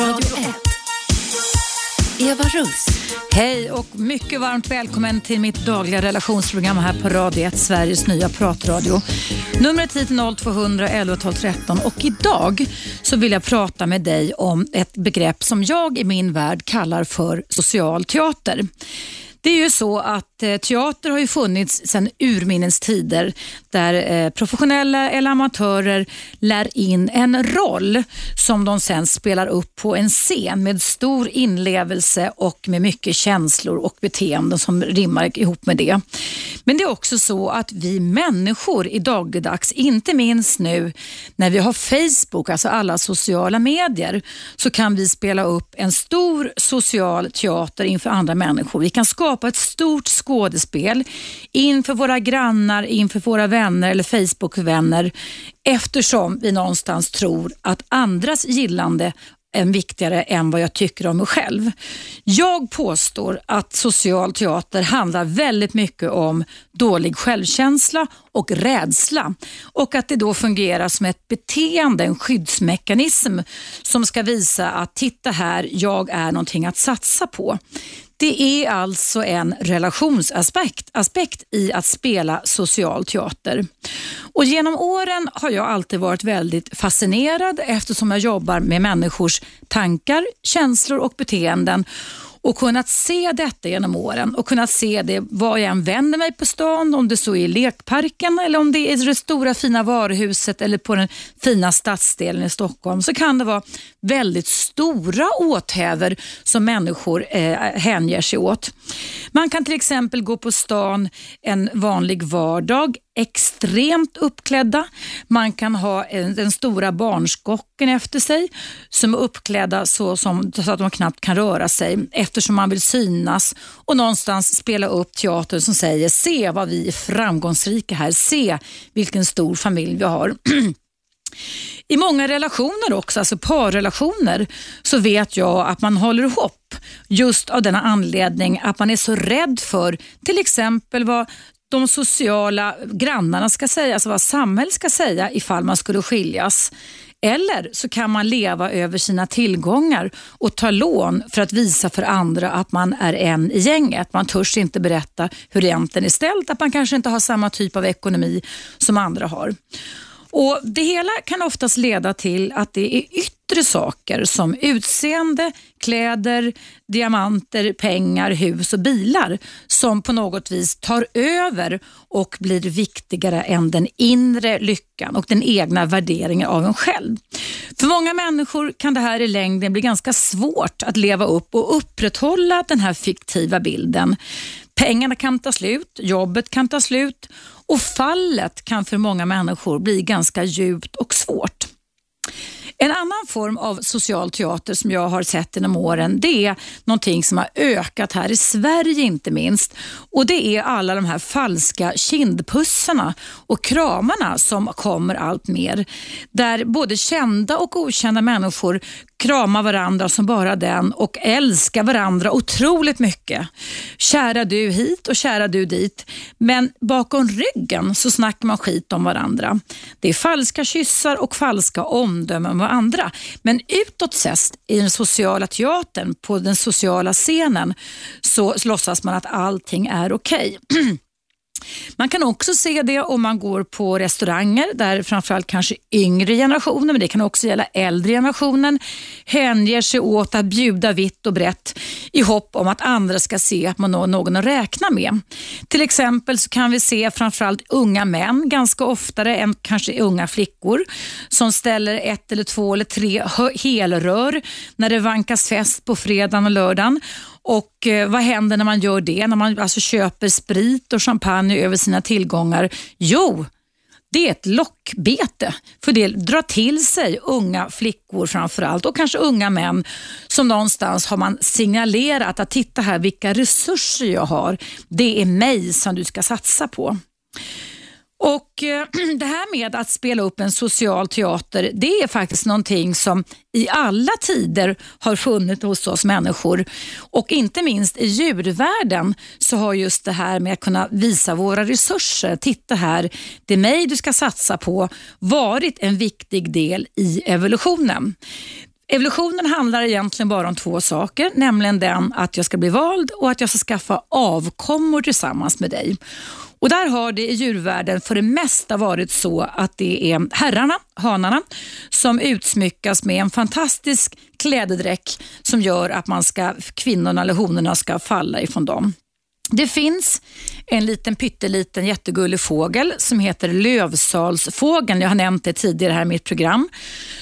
Radio 1. Eva Russ. Hej och mycket varmt välkommen till mitt dagliga relationsprogram här på Radio 1, Sveriges nya pratradio. Numret hit är 0200 11 12 13 och idag så vill jag prata med dig om ett begrepp som jag i min värld kallar för social teater. Det är ju så att Eh, teater har ju funnits sedan urminnes tider där eh, professionella eller amatörer lär in en roll som de sen spelar upp på en scen med stor inlevelse och med mycket känslor och beteenden som rimmar ihop med det. Men det är också så att vi människor i dagligdags, inte minst nu när vi har Facebook, alltså alla sociala medier, så kan vi spela upp en stor social teater inför andra människor. Vi kan skapa ett stort skådespel skådespel inför våra grannar, inför våra vänner eller Facebook-vänner eftersom vi någonstans tror att andras gillande är viktigare än vad jag tycker om mig själv. Jag påstår att social teater handlar väldigt mycket om dålig självkänsla och rädsla och att det då fungerar som ett beteende, en skyddsmekanism som ska visa att titta här, jag är någonting att satsa på. Det är alltså en relationsaspekt aspekt i att spela social teater. Och genom åren har jag alltid varit väldigt fascinerad eftersom jag jobbar med människors tankar, känslor och beteenden och kunnat se detta genom åren och kunnat se det var jag än vänder mig på stan, om det så är i lekparken eller om det är i det stora fina varuhuset eller på den fina stadsdelen i Stockholm så kan det vara väldigt stora åthävor som människor eh, hänger sig åt. Man kan till exempel gå på stan en vanlig vardag extremt uppklädda. Man kan ha den stora barnskocken efter sig som är uppklädda så, som, så att de knappt kan röra sig eftersom man vill synas och någonstans spela upp teater som säger se vad vi är framgångsrika här, se vilken stor familj vi har. I många relationer också, alltså parrelationer, så vet jag att man håller ihop just av denna anledning att man är så rädd för till exempel vad de sociala grannarna ska säga, alltså vad samhället ska säga ifall man skulle skiljas. Eller så kan man leva över sina tillgångar och ta lån för att visa för andra att man är en i gänget. Man törs inte berätta hur det egentligen är ställt, att man kanske inte har samma typ av ekonomi som andra har. Och Det hela kan oftast leda till att det är yttre saker som utseende, kläder, diamanter, pengar, hus och bilar som på något vis tar över och blir viktigare än den inre lyckan och den egna värderingen av en själv. För många människor kan det här i längden bli ganska svårt att leva upp och upprätthålla den här fiktiva bilden. Pengarna kan ta slut, jobbet kan ta slut och fallet kan för många människor bli ganska djupt och svårt. En annan form av social teater som jag har sett genom åren det är någonting som har ökat här i Sverige inte minst. Och Det är alla de här falska kindpussarna och kramarna som kommer allt mer. Där både kända och okända människor kramar varandra som bara den och älskar varandra otroligt mycket. Kära du hit och kära du dit. Men bakom ryggen så snackar man skit om varandra. Det är falska kyssar och falska omdömen om andra. Men utåt sett i den sociala teatern, på den sociala scenen, så låtsas man att allting är okej. Okay. Man kan också se det om man går på restauranger där framförallt kanske yngre generationer, men det kan också gälla äldre generationen, hänger sig åt att bjuda vitt och brett i hopp om att andra ska se att man har någon att räkna med. Till exempel så kan vi se framförallt unga män ganska oftare än kanske unga flickor som ställer ett eller två eller tre helrör när det vankas fest på fredagen och lördagen och eh, vad händer när man gör det? När man alltså köper sprit och champagne över sina tillgångar? Jo, det är ett lockbete. För det drar till sig unga flickor framförallt och kanske unga män som någonstans har man signalerat att titta här vilka resurser jag har. Det är mig som du ska satsa på. Och eh, Det här med att spela upp en social teater, det är faktiskt någonting som i alla tider har funnits hos oss människor. Och inte minst i djurvärlden så har just det här med att kunna visa våra resurser, titta här, det är mig du ska satsa på, varit en viktig del i evolutionen. Evolutionen handlar egentligen bara om två saker, nämligen den att jag ska bli vald och att jag ska skaffa avkommor tillsammans med dig. Och Där har det i djurvärlden för det mesta varit så att det är herrarna, hanarna, som utsmyckas med en fantastisk klädedräkt som gör att man ska, kvinnorna eller honorna ska falla ifrån dem. Det finns en liten pytteliten jättegullig fågel som heter lövsalsfågeln. Jag har nämnt det tidigare här i mitt program.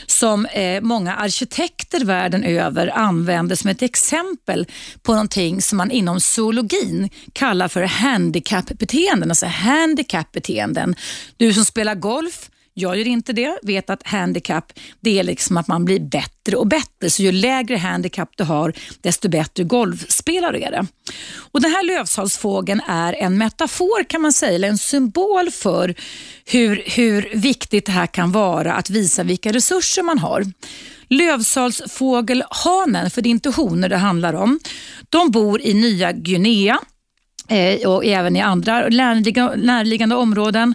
Som eh, många arkitekter världen över använder som ett exempel på någonting som man inom zoologin kallar för handikappbeteenden. Alltså handikappbeteenden. Du som spelar golf jag gör inte det. Vet att handikapp det är liksom att man blir bättre och bättre. Så ju lägre handikapp du har, desto bättre golfspelare är det. Och Den här lövsalsfågeln är en metafor kan man säga, eller en symbol för hur, hur viktigt det här kan vara att visa vilka resurser man har. Lövsalsfågelhanen, för det är inte honor det handlar om, de bor i Nya Guinea eh, och även i andra närliggande områden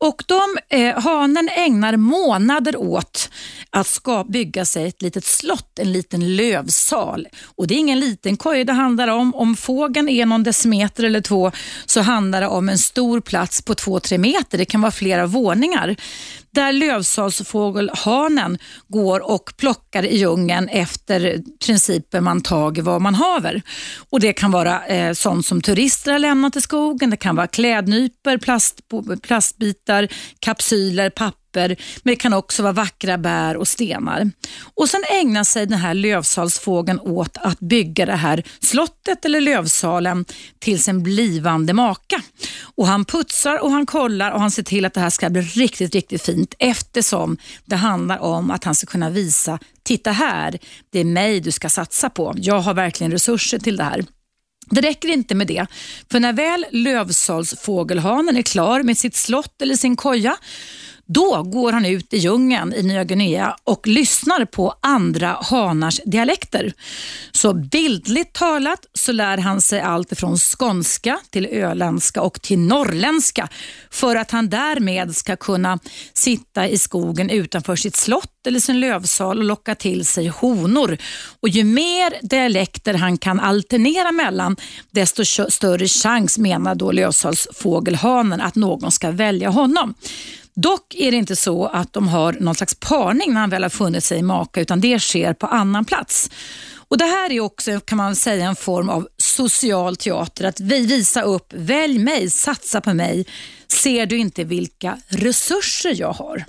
och de, eh, Hanen ägnar månader åt att ska bygga sig ett litet slott, en liten lövsal. Och Det är ingen liten koja det handlar om. Om fågeln är någon decimeter eller två så handlar det om en stor plats på två, tre meter. Det kan vara flera våningar där lövsalsfågelhanen går och plockar i djungeln efter principen man tager vad man haver. Och Det kan vara eh, sånt som turister har lämnat i skogen, det kan vara klädnypor, plast, plastbitar, kapsyler, papper men det kan också vara vackra bär och stenar. Och Sen ägnar sig den här lövsalsfågeln åt att bygga det här slottet eller lövsalen till sin blivande maka. Och Han putsar och han kollar och han ser till att det här ska bli riktigt, riktigt fint eftersom det handlar om att han ska kunna visa, titta här, det är mig du ska satsa på. Jag har verkligen resurser till det här. Det räcker inte med det, för när väl lövsalsfågelhanen är klar med sitt slott eller sin koja då går han ut i djungeln i Nya Guinea och lyssnar på andra hanars dialekter. Så bildligt talat så lär han sig allt från skånska till öländska och till norrländska för att han därmed ska kunna sitta i skogen utanför sitt slott eller sin lövsal och locka till sig honor. Och ju mer dialekter han kan alternera mellan desto större chans menar då lövsalsfågelhanen att någon ska välja honom. Dock är det inte så att de har någon slags parning när han väl har funnit sig i maka utan det sker på annan plats. Och Det här är också kan man säga en form av social teater. Att vi visa upp, välj mig, satsa på mig. Ser du inte vilka resurser jag har?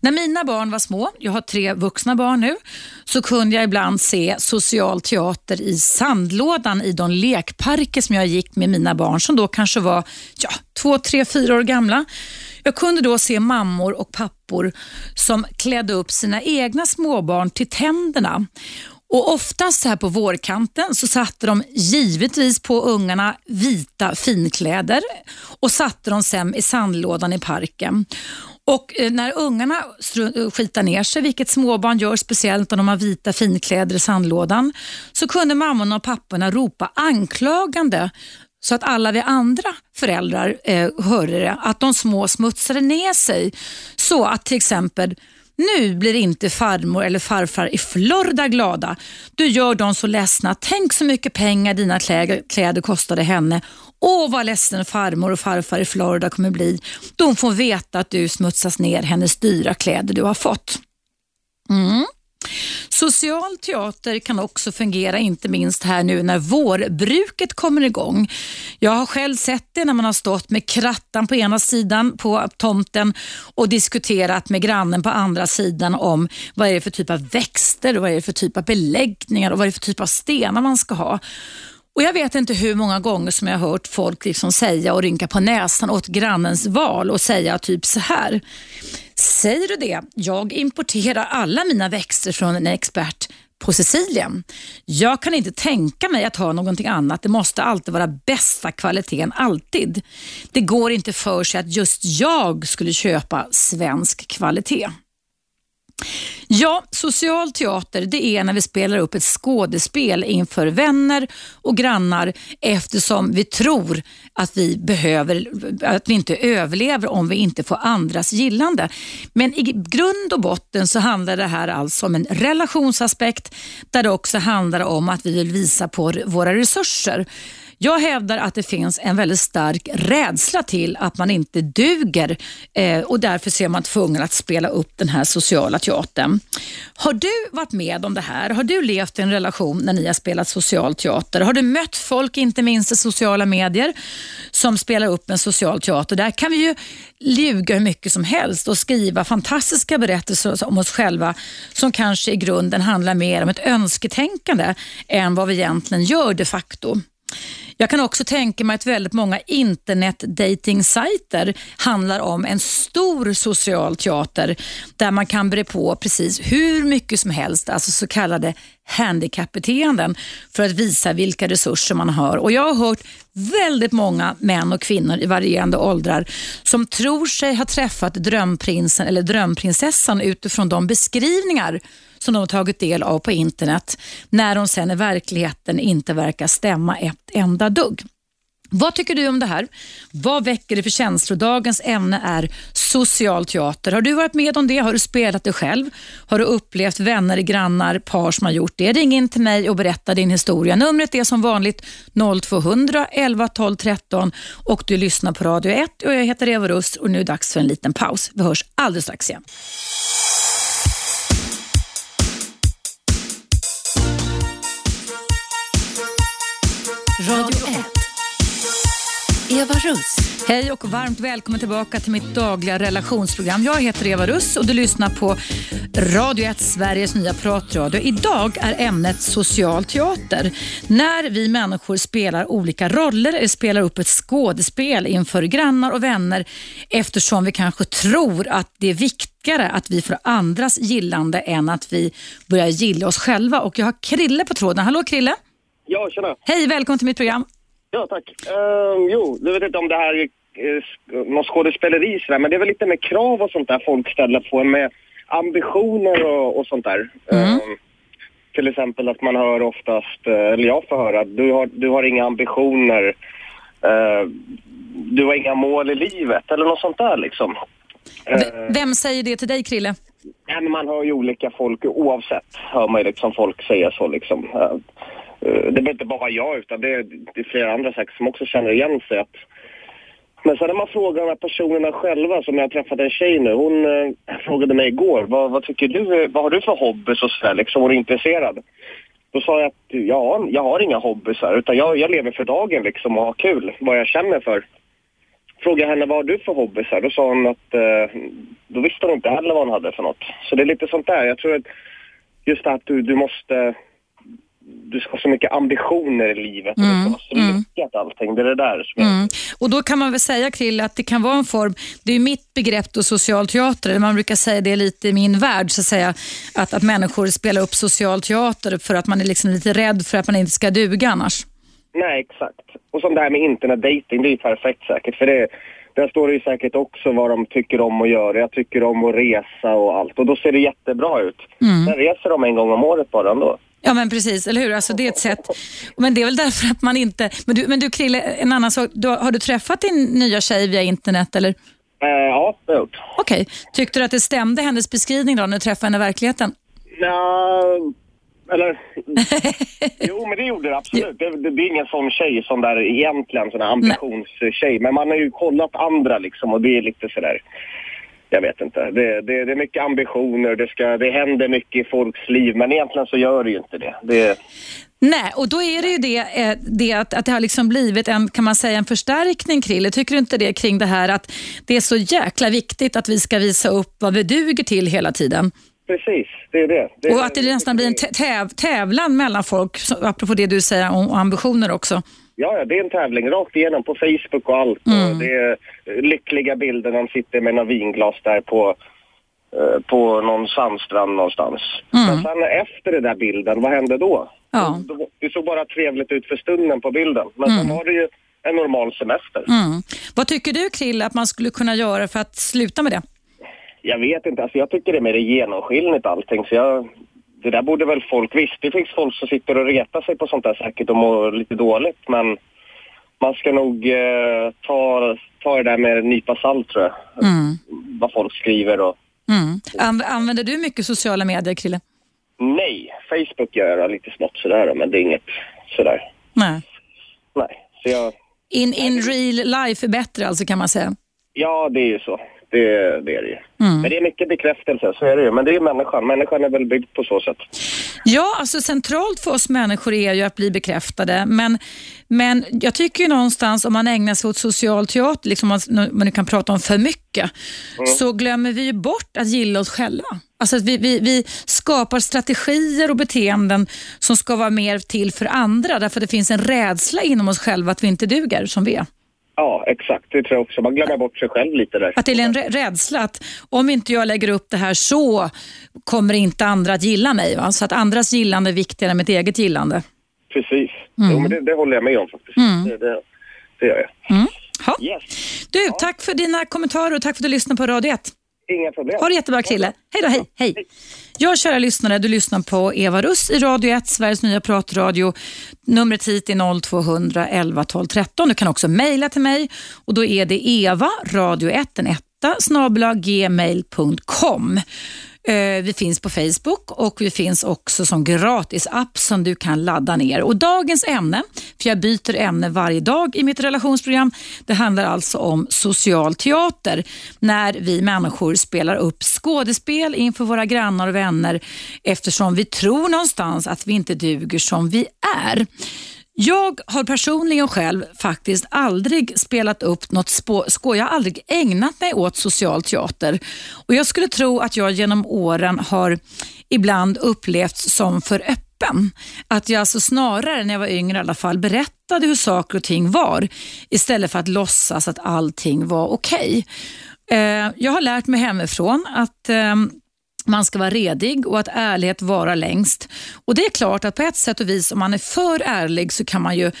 När mina barn var små, jag har tre vuxna barn nu, så kunde jag ibland se social teater i sandlådan i de lekparker som jag gick med mina barn som då kanske var ja, två, tre, fyra år gamla. Jag kunde då se mammor och pappor som klädde upp sina egna småbarn till tänderna. Och Oftast här på vårkanten så satte de givetvis på ungarna vita finkläder och satte dem sen i sandlådan i parken. Och eh, när ungarna eh, skitar ner sig, vilket småbarn gör, speciellt om de har vita finkläder i sandlådan, så kunde mammorna och papporna ropa anklagande så att alla vi andra föräldrar eh, hörde det, att de små smutsade ner sig. Så att till exempel nu blir inte farmor eller farfar i Florida glada. Du gör dem så ledsna. Tänk så mycket pengar dina kläder kostade henne. Åh vad ledsen farmor och farfar i Florida kommer bli. De får veta att du smutsas ner hennes dyra kläder du har fått. Mm. Social teater kan också fungera, inte minst här nu när vårbruket kommer igång. Jag har själv sett det när man har stått med krattan på ena sidan på tomten och diskuterat med grannen på andra sidan om vad är det för typ av växter, vad är det för typ av beläggningar och vad är det för typ av stenar man ska ha. Och Jag vet inte hur många gånger som jag har hört folk liksom säga och rynka på näsan åt grannens val och säga typ så här. Säger du det? Jag importerar alla mina växter från en expert på Sicilien. Jag kan inte tänka mig att ha någonting annat. Det måste alltid vara bästa kvaliteten, alltid. Det går inte för sig att just jag skulle köpa svensk kvalitet. Ja, social teater det är när vi spelar upp ett skådespel inför vänner och grannar eftersom vi tror att vi behöver, att vi inte överlever om vi inte får andras gillande. Men i grund och botten så handlar det här alltså om en relationsaspekt där det också handlar om att vi vill visa på våra resurser. Jag hävdar att det finns en väldigt stark rädsla till att man inte duger eh, och därför ser man tvungen att spela upp den här sociala teatern. Har du varit med om det här? Har du levt i en relation när ni har spelat social teater? Har du mött folk, inte minst i sociala medier, som spelar upp en social teater? Där kan vi ju ljuga hur mycket som helst och skriva fantastiska berättelser om oss själva som kanske i grunden handlar mer om ett önsketänkande än vad vi egentligen gör de facto. Jag kan också tänka mig att väldigt många internetdating-sajter handlar om en stor social teater där man kan bre på precis hur mycket som helst, alltså så kallade handikappbeteenden för att visa vilka resurser man har. Och Jag har hört väldigt många män och kvinnor i varierande åldrar som tror sig ha träffat drömprinsen eller drömprinsessan utifrån de beskrivningar som de har tagit del av på internet när de sen i verkligheten inte verkar stämma ett enda dugg. Vad tycker du om det här? Vad väcker det för känslor? Dagens ämne är social teater. Har du varit med om det? Har du spelat det själv? Har du upplevt vänner, grannar, par som har gjort det? Ring in till mig och berätta din historia. Numret är som vanligt 0200 11 12 13 och du lyssnar på Radio 1 och jag heter Eva Russ och nu är det dags för en liten paus. Vi hörs alldeles strax igen. Radio 1. Eva Russ. Hej och varmt välkommen tillbaka till mitt dagliga relationsprogram. Jag heter Eva Russ och du lyssnar på Radio 1, Sveriges nya pratradio. Idag är ämnet social teater. När vi människor spelar olika roller eller spelar upp ett skådespel inför grannar och vänner eftersom vi kanske tror att det är viktigare att vi får andras gillande än att vi börjar gilla oss själva. Och Jag har Krille på tråden. Hallå Krille! Ja, tjena. Hej, välkommen till mitt program. Ja, tack. Uh, jo, du vet inte om det här är uh, något skådespeleri sådär, men det är väl lite med krav och sånt där folk ställer på med ambitioner och, och sånt där. Mm. Uh, till exempel att man hör oftast, eh, eller jag får höra, att du har, du har inga ambitioner, uh, du har inga mål i livet eller något sånt där liksom. Vem säger det till dig, Krille? Ja, man hör ju olika folk, oavsett hör man ju liksom folk säga så liksom. Eh, det behöver inte bara vara jag utan det är, det är flera andra säkert som också känner igen sig. Att, men sen när man frågar de här personerna själva, som jag träffade en tjej nu, hon eh, frågade mig igår, vad, vad, tycker du, vad har du för hobbys och sådär, liksom, hon är intresserad. Då sa jag att ja, jag har inga hobbys utan jag, jag lever för dagen liksom och har kul, vad jag känner för. Frågade henne vad har du för hobbys då sa hon att eh, då visste hon inte heller vad hon hade för något. Så det är lite sånt där, jag tror att just det att du, du måste du ska ha så mycket ambitioner i livet och mm. det ska vara så mm. lyckat allting. Det är det där som mm. Och då kan man väl säga Krill att det kan vara en form, det är mitt begrepp då social teater, man brukar säga det lite i min värld så att säga, att, att människor spelar upp social teater för att man är liksom lite rädd för att man inte ska duga annars. Nej, exakt. Och som det här med internetdating, det är ju perfekt säkert för det där står det ju säkert också vad de tycker om att göra. Jag tycker om att resa och allt. Och då ser det jättebra ut. Mm. Sen reser de en gång om året bara ändå. Ja men precis, eller hur? Alltså, det är ett sätt. Men det är väl därför att man inte... Men du, men du Krille, en annan sak. Du, har du träffat din nya tjej via internet eller? Eh, ja, det har jag gjort. Okej. Tyckte du att det stämde hennes beskrivning då när du träffade henne i verkligheten? Ja, eller... jo, men det gjorde det absolut. Det, det, det är ingen sån tjej som där egentligen, sån här ambitionstjej. Men man har ju kollat andra liksom och det är lite sådär jag vet inte. Det, det, det, är mycket ambitioner, det, ska, det händer mycket i folks liv, men egentligen så gör det ju inte det. det... Nej, och då är det ju det, eh, det att, att det har liksom blivit en, kan man säga, en förstärkning, Krille. Tycker du inte det kring det här att det är så jäkla viktigt att vi ska visa upp vad vi duger till hela tiden? Precis, det är det. det och att det nästan blir en täv tävlan mellan folk, apropå det du säger om ambitioner också. Ja, det är en tävling rakt igenom på Facebook och allt. Mm. Det är lyckliga bilder när de sitter med några vinglas där på, eh, på någon sandstrand någonstans. Mm. Men sen efter den där bilden, vad hände då? Ja. Det såg bara trevligt ut för stunden på bilden. Men mm. sen var det ju en normal semester. Mm. Vad tycker du Krill att man skulle kunna göra för att sluta med det? Jag vet inte, alltså jag tycker det är mer genomskinligt allting så jag... Det där borde väl folk... Visst, det finns folk som sitter och retar sig på sånt där säkert och mår lite dåligt men man ska nog eh, ta, ta det där med en nypa salt tror jag. Mm. Vad folk skriver och... Mm. An använder du mycket sociala medier, Krille? Nej, Facebook gör jag lite smått sådär men det är inget sådär. Nej. Nej, så jag... In, in real life är bättre alltså kan man säga? Ja, det är ju så. Det, det är det ju. Mm. Men det är mycket bekräftelse, så är det ju. Men det är människan. Människan är väl byggd på så sätt. Ja, alltså centralt för oss människor är ju att bli bekräftade. Men, men jag tycker ju någonstans om man ägnar sig åt social teater, liksom man, man nu kan prata om för mycket, så glömmer vi ju bort att gilla oss själva. Alltså att vi, vi, vi skapar strategier och beteenden som ska vara mer till för andra, därför det finns en rädsla inom oss själva att vi inte duger som vi är. Ja, exakt. Det tror jag också. Man glömmer bort sig själv lite där. Att det är en rä- rädsla att om inte jag lägger upp det här så kommer inte andra att gilla mig. Va? Så att andras gillande är viktigare än mitt eget gillande. Precis. Mm. Jo, men det, det håller jag med om faktiskt. Det, det, det gör jag. Ha. Yes. Du, tack för dina kommentarer och tack för att du lyssnade på Radio 1. Inga problem. Ha det jättebra Krille. Hej då, hej. hej. Jag kära lyssnare, du lyssnar på Eva Russ i Radio 1, Sveriges nya pratradio. Numret hit är 0200 11 12 13. Du kan också mejla till mig och då är det eva, radio 1, en etta, snabla gmail.com. Eh, vi finns på Facebook och vi finns också som gratisapp som du kan ladda ner. Och Dagens ämne, för jag byter ämne varje dag i mitt relationsprogram, det handlar alltså om social teater. När vi människor spelar upp skådespel inför våra grannar och vänner eftersom vi tror någonstans att vi inte duger som vi är. Jag har personligen själv faktiskt aldrig spelat upp något skoj. Jag har aldrig ägnat mig åt social teater. Och Jag skulle tro att jag genom åren har ibland upplevts som för öppen. Att jag alltså snarare, när jag var yngre i alla fall, berättade hur saker och ting var istället för att låtsas att allting var okej. Okay. Jag har lärt mig hemifrån att ehm, man ska vara redig och att ärlighet vara längst. Och Det är klart att på ett sätt och vis om man är för ärlig så kan man ju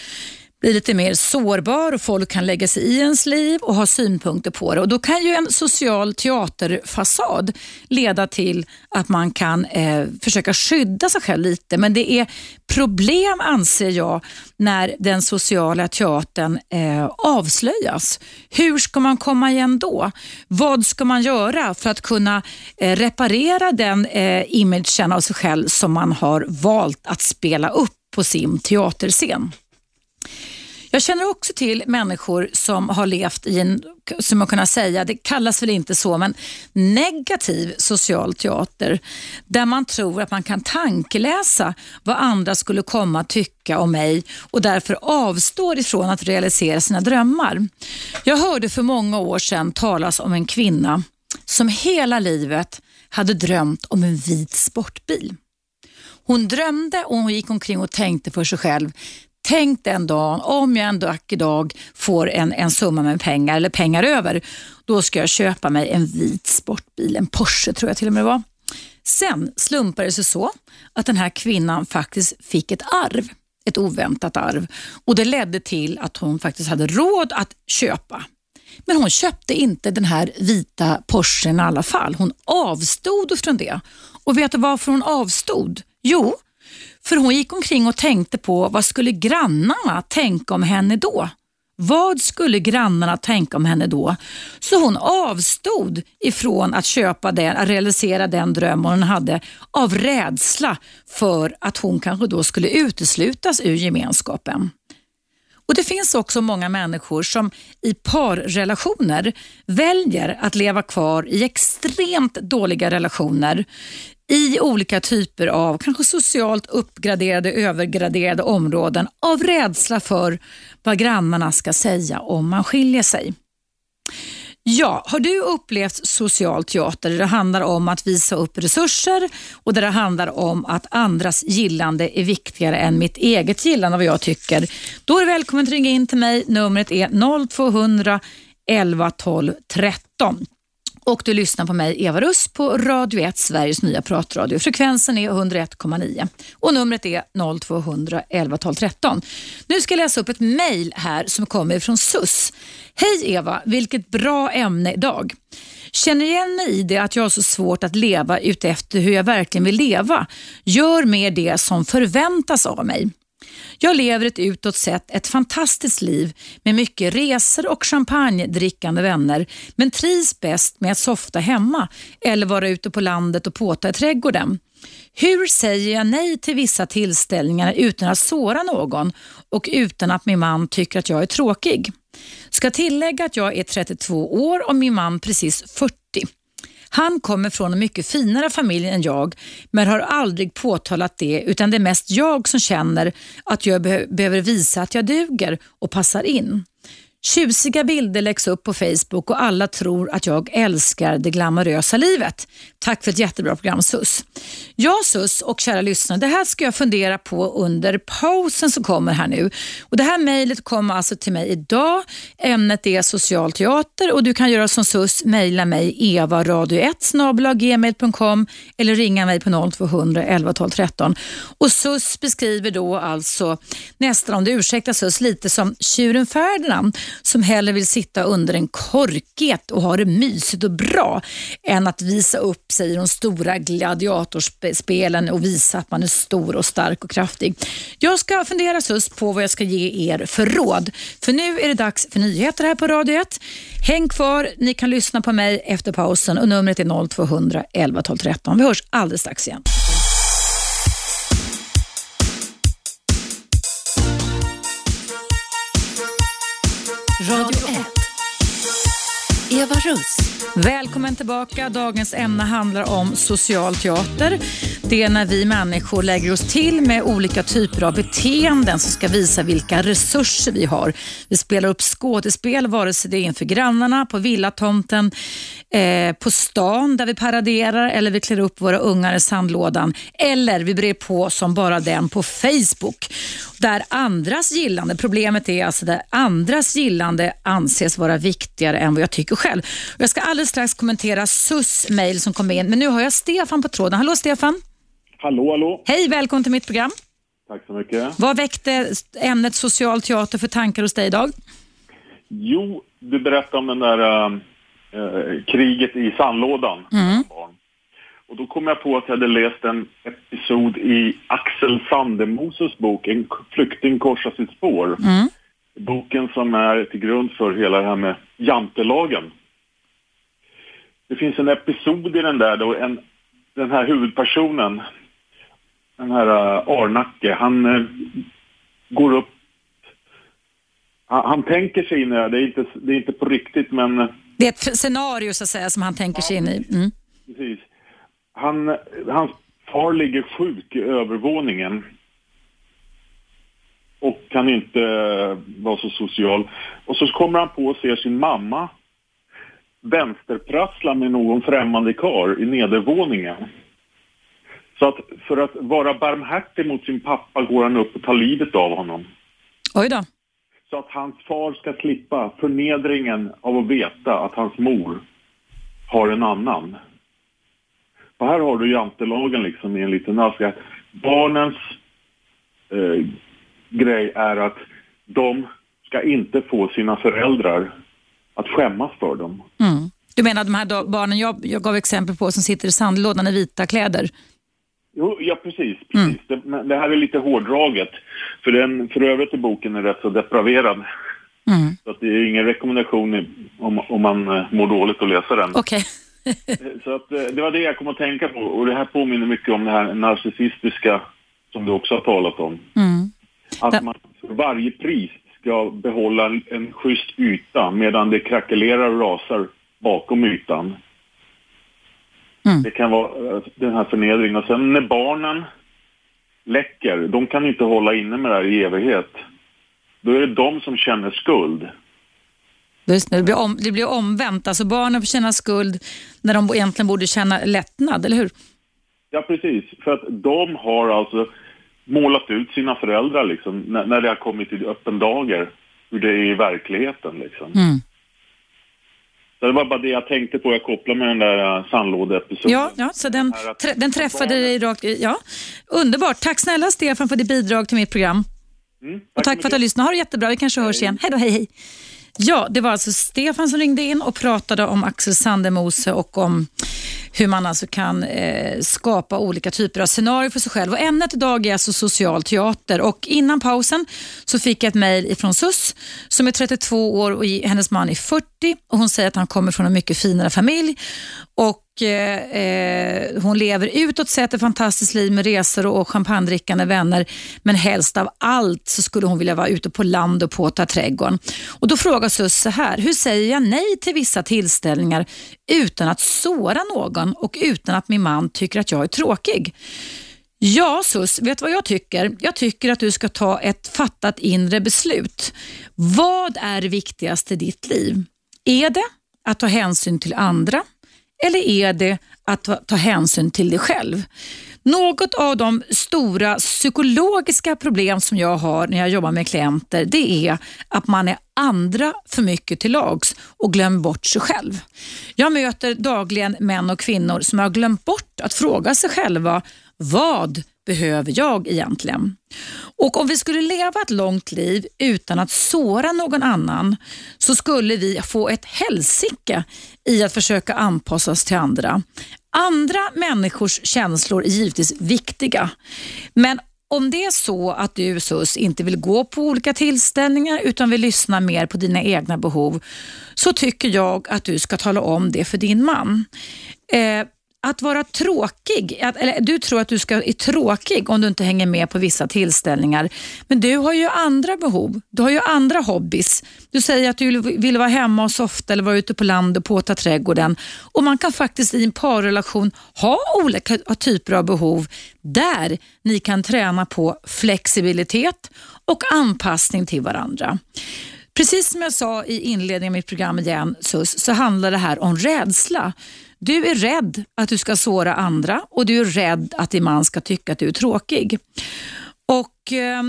blir lite mer sårbar och folk kan lägga sig i ens liv och ha synpunkter på det. Och Då kan ju en social teaterfasad leda till att man kan eh, försöka skydda sig själv lite. Men det är problem anser jag när den sociala teatern eh, avslöjas. Hur ska man komma igen då? Vad ska man göra för att kunna eh, reparera den eh, imagen av sig själv som man har valt att spela upp på sin teaterscen? Jag känner också till människor som har levt i en, som man kan säga, det kallas väl inte så, men negativ social teater. Där man tror att man kan tankeläsa vad andra skulle komma att tycka om mig och därför avstår ifrån att realisera sina drömmar. Jag hörde för många år sedan talas om en kvinna som hela livet hade drömt om en vit sportbil. Hon drömde och hon gick omkring och tänkte för sig själv, Tänk den dagen, om jag en vacker dag får en, en summa med pengar eller pengar över, då ska jag köpa mig en vit sportbil, en Porsche tror jag till och med det var. Sen slumpade det sig så att den här kvinnan faktiskt fick ett arv, ett oväntat arv och det ledde till att hon faktiskt hade råd att köpa. Men hon köpte inte den här vita Porschen i alla fall. Hon avstod från det. Och vet du varför hon avstod? Jo, för hon gick omkring och tänkte på vad skulle grannarna tänka om henne då? Vad skulle grannarna tänka om henne då? Så hon avstod ifrån att köpa den, att realisera den dröm hon hade av rädsla för att hon kanske då skulle uteslutas ur gemenskapen. Och Det finns också många människor som i parrelationer väljer att leva kvar i extremt dåliga relationer i olika typer av kanske socialt uppgraderade, övergraderade områden av rädsla för vad grannarna ska säga om man skiljer sig. Ja, har du upplevt social teater där det handlar om att visa upp resurser och där det handlar om att andras gillande är viktigare än mitt eget gillande vad jag tycker, då är du välkommen att ringa in till mig. Numret är 0200 11 12 13. Och du lyssnar på mig, Eva Russ, på Radio 1, Sveriges nya pratradio. Frekvensen är 101,9 och numret är 0200 11 Nu ska jag läsa upp ett mejl här som kommer från SUS. Hej Eva, vilket bra ämne idag. Känner igen mig i det att jag har så svårt att leva utefter hur jag verkligen vill leva. Gör mer det som förväntas av mig. Jag lever ett utåt sett ett fantastiskt liv med mycket resor och champagnedrickande vänner men trivs bäst med att softa hemma eller vara ute på landet och påta i trädgården. Hur säger jag nej till vissa tillställningar utan att såra någon och utan att min man tycker att jag är tråkig? Ska tillägga att jag är 32 år och min man precis 40. Han kommer från en mycket finare familj än jag men har aldrig påtalat det utan det är mest jag som känner att jag behöver visa att jag duger och passar in. Tjusiga bilder läggs upp på Facebook och alla tror att jag älskar det glamorösa livet. Tack för ett jättebra program Sus. Ja Sus och kära lyssnare, det här ska jag fundera på under pausen som kommer här nu. Och Det här mejlet kommer alltså till mig idag. Ämnet är social teater och du kan göra som Sus, mejla mig evaradio1 gmail.com eller ringa mig på 0200 11 12 13. Och Sus beskriver då alltså nästan, om du ursäktar Sus, lite som tjuren Ferdinand som hellre vill sitta under en korket och ha det mysigt och bra än att visa upp sig i de stora gladiatorspelen och visa att man är stor och stark och kraftig. Jag ska fundera sus på vad jag ska ge er för råd. För nu är det dags för nyheter här på Radio 1. Häng kvar, ni kan lyssna på mig efter pausen och numret är 0200 11 12 13. Vi hörs alldeles strax igen. Radio 1. Eva Russ. Välkommen tillbaka. Dagens ämne handlar om social teater. Det är när vi människor lägger oss till med olika typer av beteenden som ska visa vilka resurser vi har. Vi spelar upp skådespel, vare sig det är inför grannarna, på villatomten, eh, på stan där vi paraderar eller vi klär upp våra ungar i sandlådan eller vi brer på som bara den på Facebook. Där andras gillande, problemet är alltså där andras gillande anses vara viktigare än vad jag tycker själv. Jag ska alldeles strax kommentera SUS mail som kom in, men nu har jag Stefan på tråden. Hallå Stefan! Hallå, hallå! Hej, välkommen till mitt program. Tack så mycket. Vad väckte ämnet social teater för tankar hos dig idag? Jo, du berättade om den där äh, kriget i sandlådan. Mm. Och då kom jag på att jag hade läst en episod i Axel Sandemoses bok En flykting korsar sitt spår. Mm. Boken som är till grund för hela det här med jantelagen. Det finns en episod i den där då en, den här huvudpersonen, den här uh, Arnacke, han uh, går upp han, han, tänker sig in i det, det är, inte, det är inte på riktigt men... Det är ett scenario så att säga som han tänker sig in i. Mm. Precis. Han, hans far ligger sjuk i övervåningen och kan inte vara så social. Och så kommer han på och ser sin mamma vänsterprassla med någon främmande kar i nedervåningen. Så att för att vara barmhärtig mot sin pappa går han upp och tar livet av honom. Oj då. Så att hans far ska slippa förnedringen av att veta att hans mor har en annan. Och här har du jantelagen liksom i en liten ask. Barnens eh, grej är att de ska inte få sina föräldrar att skämmas för dem. Mm. Du menar de här barnen jag, jag gav exempel på som sitter i sandlådan i vita kläder? Jo, ja, precis. precis. Mm. Det, det, här är lite hårdraget. För, den, för övrigt är boken är rätt så depraverad. Mm. Så att det är ingen rekommendation om, om man eh, mår dåligt att läsa den. Okay. så att, eh, det var det jag kom att tänka på. Och det här påminner mycket om det här narcissistiska som du också har talat om. Mm. Att man för varje pris ska behålla en, en schysst yta medan det krackelerar och rasar bakom ytan. Mm. Det kan vara eh, den här förnedringen. Och sen när barnen läcker, de kan inte hålla inne med det här i evighet. Då är det de som känner skuld. Det blir, om, det blir omvänt, alltså barnen får känna skuld när de egentligen borde känna lättnad, eller hur? Ja, precis. För att de har alltså målat ut sina föräldrar liksom, när, när det har kommit till öppen dager, hur det är i verkligheten. Liksom. Mm. Så det var bara det jag tänkte på, jag kopplade med den där uh, sandlådeepisoden. Ja, ja, så den, trä, den träffade dig rakt ja. Underbart. Tack snälla Stefan för ditt bidrag till mitt program. Mm, och tack för att du har lyssnat. Ha det jättebra, vi kanske hej. hörs igen. Hej då, hej hej. Ja, det var alltså Stefan som ringde in och pratade om Axel Sandemose och om hur man alltså kan eh, skapa olika typer av scenarier för sig själv. Och ämnet idag är alltså social teater. Och innan pausen så fick jag ett mejl ifrån Sus som är 32 år och hennes man är 40 och hon säger att han kommer från en mycket finare familj. Och eh, hon lever utåt sett ett fantastiskt liv med resor och champagnedrickande vänner. Men helst av allt så skulle hon vilja vara ute på land och påta trädgården. Och då frågar Sus så här, hur säger jag nej till vissa tillställningar utan att såra någon och utan att min man tycker att jag är tråkig? Ja, Sus, vet du vad jag tycker? Jag tycker att du ska ta ett fattat inre beslut. Vad är viktigast i ditt liv? Är det att ta hänsyn till andra eller är det att ta, ta hänsyn till dig själv? Något av de stora psykologiska problem som jag har när jag jobbar med klienter, det är att man är andra för mycket till lags och glömmer bort sig själv. Jag möter dagligen män och kvinnor som har glömt bort att fråga sig själva, vad behöver jag egentligen? Och Om vi skulle leva ett långt liv utan att såra någon annan så skulle vi få ett helsike i att försöka anpassa oss till andra. Andra människors känslor är givetvis viktiga, men om det är så att du SUS inte vill gå på olika tillställningar utan vill lyssna mer på dina egna behov så tycker jag att du ska tala om det för din man. Eh, att vara tråkig, att, eller du tror att du ska är tråkig om du inte hänger med på vissa tillställningar. Men du har ju andra behov. Du har ju andra hobbys. Du säger att du vill vara hemma och softa eller vara ute på land och påta trädgården. Och Man kan faktiskt i en parrelation ha olika typer av behov där ni kan träna på flexibilitet och anpassning till varandra. Precis som jag sa i inledningen av mitt program igen, SUS, så handlar det här om rädsla. Du är rädd att du ska såra andra och du är rädd att din man ska tycka att du är tråkig. Och eh,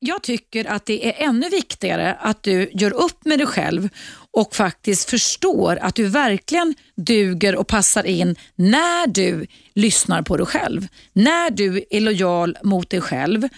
Jag tycker att det är ännu viktigare att du gör upp med dig själv och faktiskt förstår att du verkligen duger och passar in när du lyssnar på dig själv. När du är lojal mot dig själv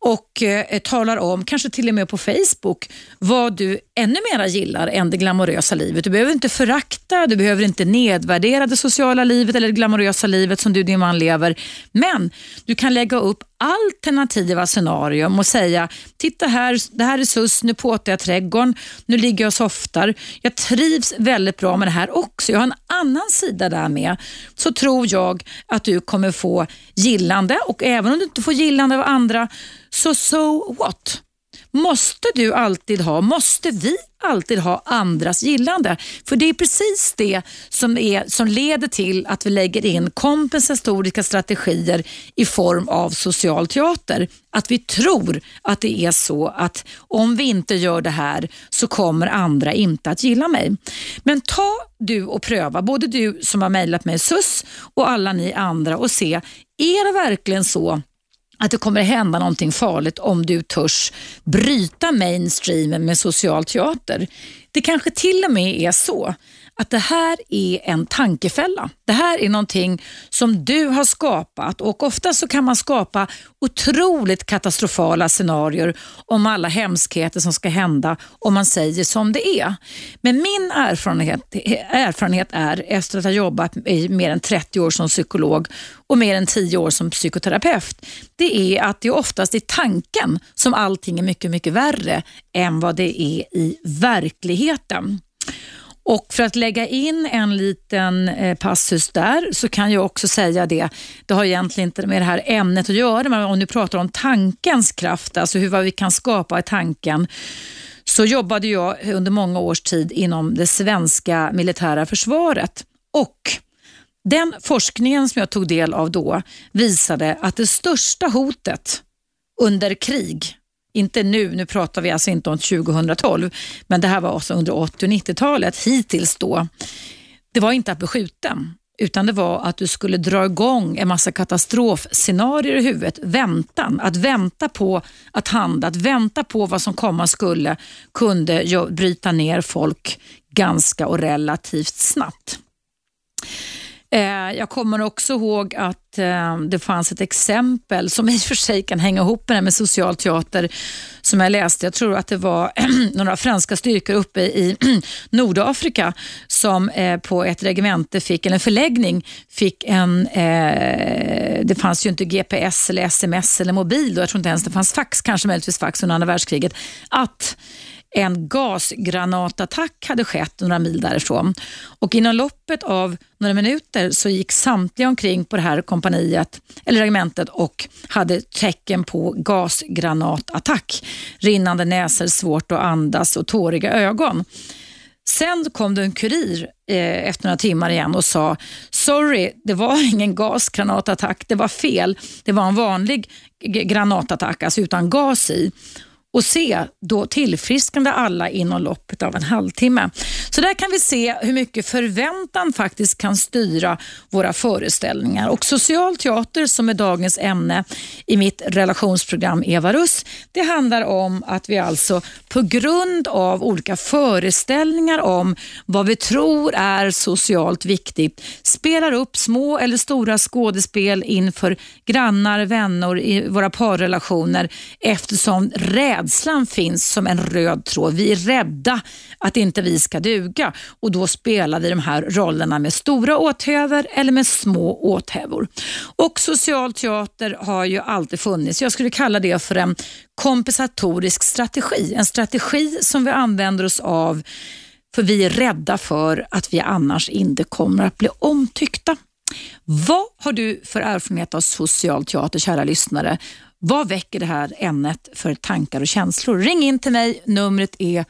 och eh, eh, talar om, kanske till och med på Facebook, vad du ännu mer gillar än det glamorösa livet. Du behöver inte förakta, du behöver inte nedvärdera det sociala livet eller det glamorösa livet som du och din man lever. Men du kan lägga upp alternativa scenarium och säga, titta här, det här är SUS, nu påtar jag trädgården, nu ligger jag och softar. Jag trivs väldigt bra med det här också. Jag har en annan sida där med. Så tror jag att du kommer få gillande och även om du inte får gillande av andra, så so what? Måste du alltid ha, måste vi alltid ha andras gillande? För det är precis det som, är, som leder till att vi lägger in kompensatoriska strategier i form av social teater. Att vi tror att det är så att om vi inte gör det här så kommer andra inte att gilla mig. Men ta du och pröva, både du som har mejlat mig SUS och alla ni andra och se, är det verkligen så att det kommer hända någonting farligt om du törs bryta mainstreamen med social teater. Det kanske till och med är så att det här är en tankefälla. Det här är någonting som du har skapat och ofta så kan man skapa otroligt katastrofala scenarier om alla hemskheter som ska hända om man säger som det är. Men min erfarenhet, erfarenhet är, efter att ha jobbat i mer än 30 år som psykolog och mer än 10 år som psykoterapeut, det är att det oftast är tanken som allting är mycket, mycket värre än vad det är i verkligheten. Och För att lägga in en liten eh, passus där så kan jag också säga det, det har egentligen inte med det här ämnet att göra, men om du pratar om tankens kraft, alltså hur vad vi kan skapa i tanken, så jobbade jag under många års tid inom det svenska militära försvaret. Och den forskningen som jag tog del av då visade att det största hotet under krig inte nu, nu pratar vi alltså inte om 2012, men det här var alltså under 80 och 90-talet hittills då. Det var inte att bli skjuten, utan det var att du skulle dra igång en massa katastrofscenarier i huvudet. Väntan, att vänta på att handla, att vänta på vad som komma skulle kunde bryta ner folk ganska och relativt snabbt. Eh, jag kommer också ihåg att eh, det fanns ett exempel som i och för sig kan hänga ihop med det med social teater som jag läste. Jag tror att det var några franska styrkor uppe i Nordafrika som eh, på ett regemente fick, eller en förläggning, fick en, det fanns ju inte GPS eller sms eller mobil då, jag tror inte ens det fanns fax, kanske möjligtvis fax under andra världskriget, att en gasgranatattack hade skett några mil därifrån. Och inom loppet av några minuter så gick samtliga omkring på det här kompaniet, eller regementet och hade tecken på gasgranatattack. Rinnande näsor, svårt att andas och tåriga ögon. Sen kom det en kurir eh, efter några timmar igen och sa sorry, det var ingen gasgranatattack, det var fel. Det var en vanlig granatattack, alltså utan gas i och se då tillfrisknade alla inom loppet av en halvtimme. Så där kan vi se hur mycket förväntan faktiskt kan styra våra föreställningar. Och social teater som är dagens ämne i mitt relationsprogram Eva Russ, det handlar om att vi alltså på grund av olika föreställningar om vad vi tror är socialt viktigt spelar upp små eller stora skådespel inför grannar, vänner i våra parrelationer eftersom rädslan rädslan finns som en röd tråd. Vi är rädda att inte vi ska duga och då spelar vi de här rollerna med stora åthävor eller med små åthävor. Och social teater har ju alltid funnits. Jag skulle kalla det för en kompensatorisk strategi. En strategi som vi använder oss av för vi är rädda för att vi annars inte kommer att bli omtyckta. Vad har du för erfarenhet av social teater, kära lyssnare? Vad väcker det här ämnet för tankar och känslor? Ring in till mig. Numret är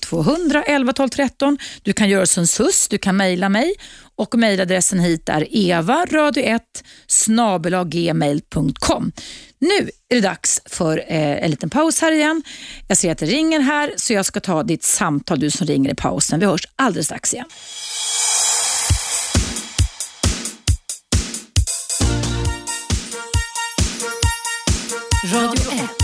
0200 11 12 13. Du kan göra som SUS, du kan mejla mig och mejladressen hit är evaradio1 snabelaggmail.com. Nu är det dags för eh, en liten paus här igen. Jag ser att det ringer här så jag ska ta ditt samtal, du som ringer i pausen. Vi hörs alldeles strax igen. Radio 1.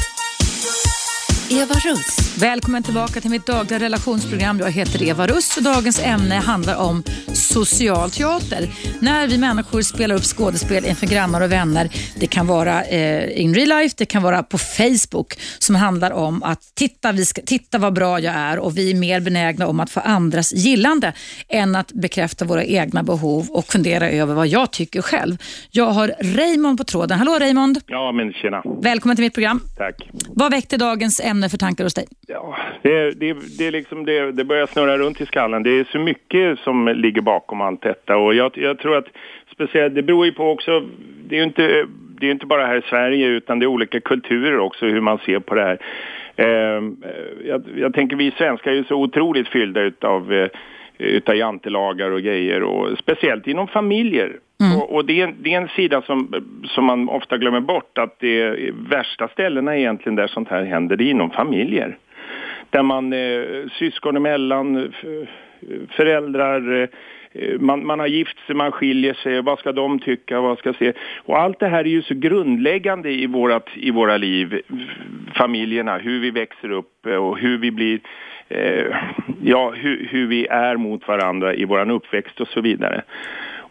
Eva Russ. Välkommen tillbaka till mitt dagliga relationsprogram. Jag heter Eva Russ och dagens ämne handlar om social teater. När vi människor spelar upp skådespel inför grannar och vänner. Det kan vara eh, in real life, det kan vara på Facebook som handlar om att titta, vi ska, titta vad bra jag är och vi är mer benägna om att få andras gillande än att bekräfta våra egna behov och fundera över vad jag tycker själv. Jag har Raymond på tråden. Hallå Raymond! Ja, men tjena. Välkommen till mitt program. Tack. Vad väckte dagens ämne för tankar hos dig? Ja, det, det, det, är liksom det, det börjar snurra runt i skallen. Det är så mycket som ligger bakom allt detta och jag, jag tror att speciellt, det beror ju på också, det är ju inte, det är inte bara här i Sverige utan det är olika kulturer också hur man ser på det här. Eh, jag, jag, tänker vi svenskar är ju så otroligt fyllda utav eh, utav jantelagar och grejer och speciellt inom familjer. Mm. Och, och det, är, det, är, en sida som, som man ofta glömmer bort att det värsta ställena egentligen där sånt här händer, det är inom familjer. Där man eh, syskon emellan, föräldrar, eh, man, man har gift sig, man skiljer sig, vad ska de tycka, vad ska se? Och allt det här är ju så grundläggande i, vårat, i våra liv, familjerna, hur vi växer upp och hur vi blir eh, ja, hur, hur, vi är mot varandra i vår uppväxt och så vidare.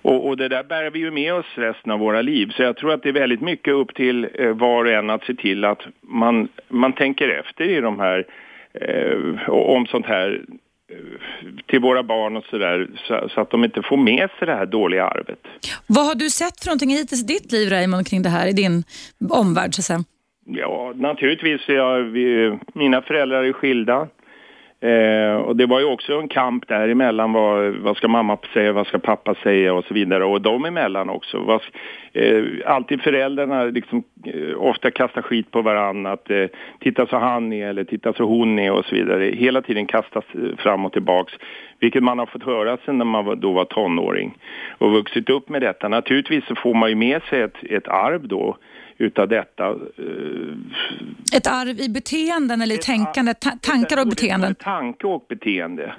Och, och, det där bär vi ju med oss resten av våra liv. Så jag tror att det är väldigt mycket upp till eh, var och en att se till att man, man tänker efter i de här, eh, om sånt här eh, till våra barn och sådär så, så, att de inte får med sig det här dåliga arvet. Vad har du sett för någonting hittills i ditt liv Raymond kring det här i din omvärld så att säga? Ja, naturligtvis. Jag, vi, mina föräldrar är skilda. Eh, och det var ju också en kamp däremellan. Vad, vad ska mamma säga, vad ska pappa säga och så vidare. Och de emellan också. Vad, eh, alltid föräldrarna liksom, eh, ofta kastar skit på varandra. Att, eh, titta så han är eller titta så hon är och så vidare. Hela tiden kastas eh, fram och tillbaks. Vilket man har fått höra sedan när man var, då var tonåring. Och vuxit upp med detta. Naturligtvis så får man ju med sig ett, ett arv då utav detta. Eh, ett arv i beteenden eller i tänkande, ta tankar och beteenden? Tanke och beteende.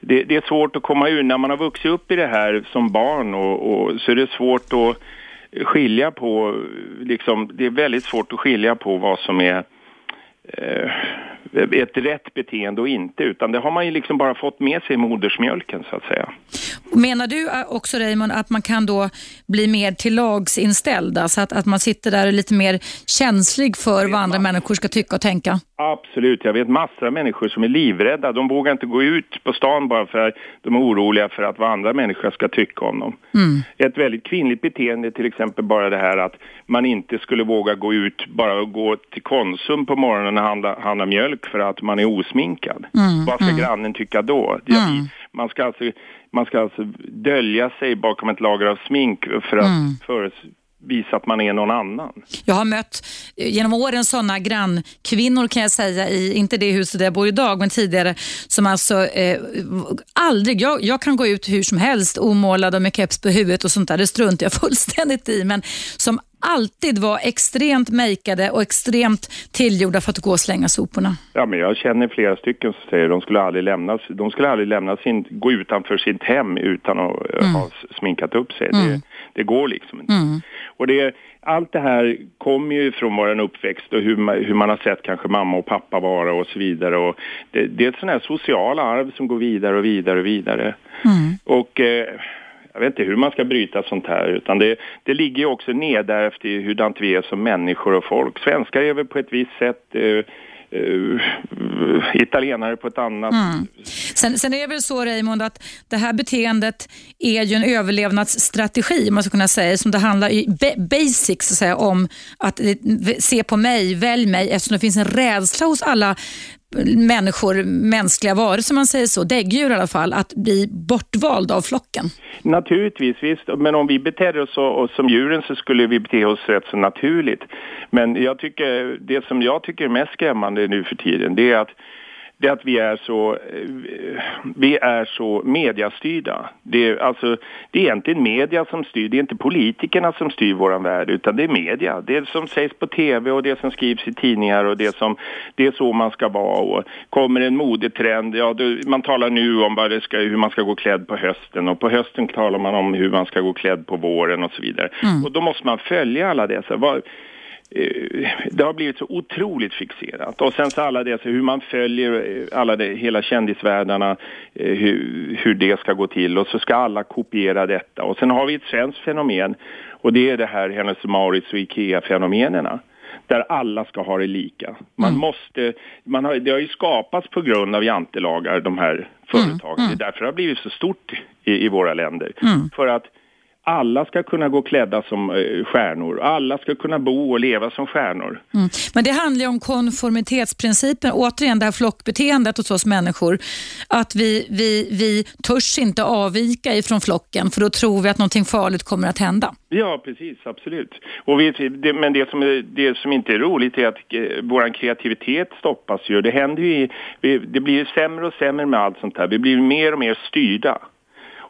Det, det, är svårt att komma ur. När man har vuxit upp i det här som barn och, och så är det svårt att skilja på, liksom, det är väldigt svårt att skilja på vad som är eh, ett rätt beteende och inte, utan det har man ju liksom bara fått med sig i modersmjölken så att säga. Menar du också Raymond att man kan då bli mer till lagsinställd, alltså att, att man sitter där och är lite mer känslig för vad andra människor ska tycka och tänka? Absolut, jag vet massor av människor som är livrädda. De vågar inte gå ut på stan bara för att de är oroliga för att vad andra människor ska tycka om dem. Mm. Ett väldigt kvinnligt beteende till exempel bara det här att man inte skulle våga gå ut, bara gå till Konsum på morgonen och handla, handla mjölk för att man är osminkad. Mm. Vad ska mm. grannen tycka då? Mm. Man, ska alltså, man ska alltså dölja sig bakom ett lager av smink för att mm. Visa att man är någon annan. Jag har mött genom åren sådana grannkvinnor kan jag säga, i, inte det huset där jag bor idag, men tidigare, som alltså eh, aldrig, jag, jag, kan gå ut hur som helst omålad och med keps på huvudet och sånt där, det struntar jag fullständigt i, men som alltid var extremt makeade och extremt tillgjorda för att gå och slänga soporna. Ja, men jag känner flera stycken som säger att de skulle aldrig lämna, de skulle aldrig lämna sin, gå utanför sitt hem utan att mm. ha sminkat upp sig. Mm. Det, det, går liksom inte. Mm. Och det, allt det här kommer ju från vår uppväxt och hur man, hur man har sett kanske mamma och pappa vara och så vidare. Och det, det är ett sånt här sociala arv som går vidare och vidare och vidare. Mm. Och eh, jag vet inte hur man ska bryta sånt här utan det, det ligger ju också nedärvt i hurdant vi är som människor och folk. Svenskar är väl på ett visst sätt eh, Uh, italienare på ett annat. Mm. Sen, sen, är det väl så Raymond att det här beteendet är ju en överlevnadsstrategi man ska kunna säga som det handlar i basics så att säga, om att eh, se på mig, välj mig eftersom det finns en rädsla hos alla människor, mänskliga varelser man säger så, däggdjur i alla fall, att bli bortvald av flocken? Naturligtvis, visst. Men om vi beter oss så, som djuren så skulle vi bete oss rätt så naturligt. Men jag tycker, det som jag tycker är mest skrämmande nu för tiden, det är att det är att vi är så, eh, vi är så mediastyrda. Det är, alltså, det är egentligen media som styr, det är inte politikerna som styr vår värld utan det är media. Det som sägs på tv och det som skrivs i tidningar och det som, det är så man ska vara. Och kommer en modetrend, ja då, man talar nu om vad ska, hur man ska gå klädd på hösten och på hösten talar man om hur man ska gå klädd på våren och så vidare. Mm. Och då måste man följa alla dessa. Eh, det har blivit så otroligt fixerat. Och sen så alla det, så hur man följer eh, alla det, hela kändisvärldarna, eh, hur, hur det ska gå till och så ska alla kopiera detta. Och sen har vi ett svenskt fenomen och det är det här Hennes Mauritz och Ikea-fenomenerna där alla ska ha det lika. Man mm. måste, man har, det har ju skapats på grund av jantelagar, de här företagen. Mm. Mm. Det är därför det har blivit så stort i, i våra länder. Mm. För att alla ska kunna gå klädda som eh, stjärnor. Alla ska kunna bo och leva som stjärnor. Mm. Men det handlar ju om konformitetsprincipen. Återigen det här flockbeteendet hos oss människor. Att vi, vi, vi törs inte avvika ifrån flocken för då tror vi att någonting farligt kommer att hända. Ja, precis. Absolut. Och vi, det, men det som, det som inte är roligt är att eh, vår kreativitet stoppas ju. Det händer ju, vi, det blir sämre och sämre med allt sånt här. Vi blir mer och mer styrda.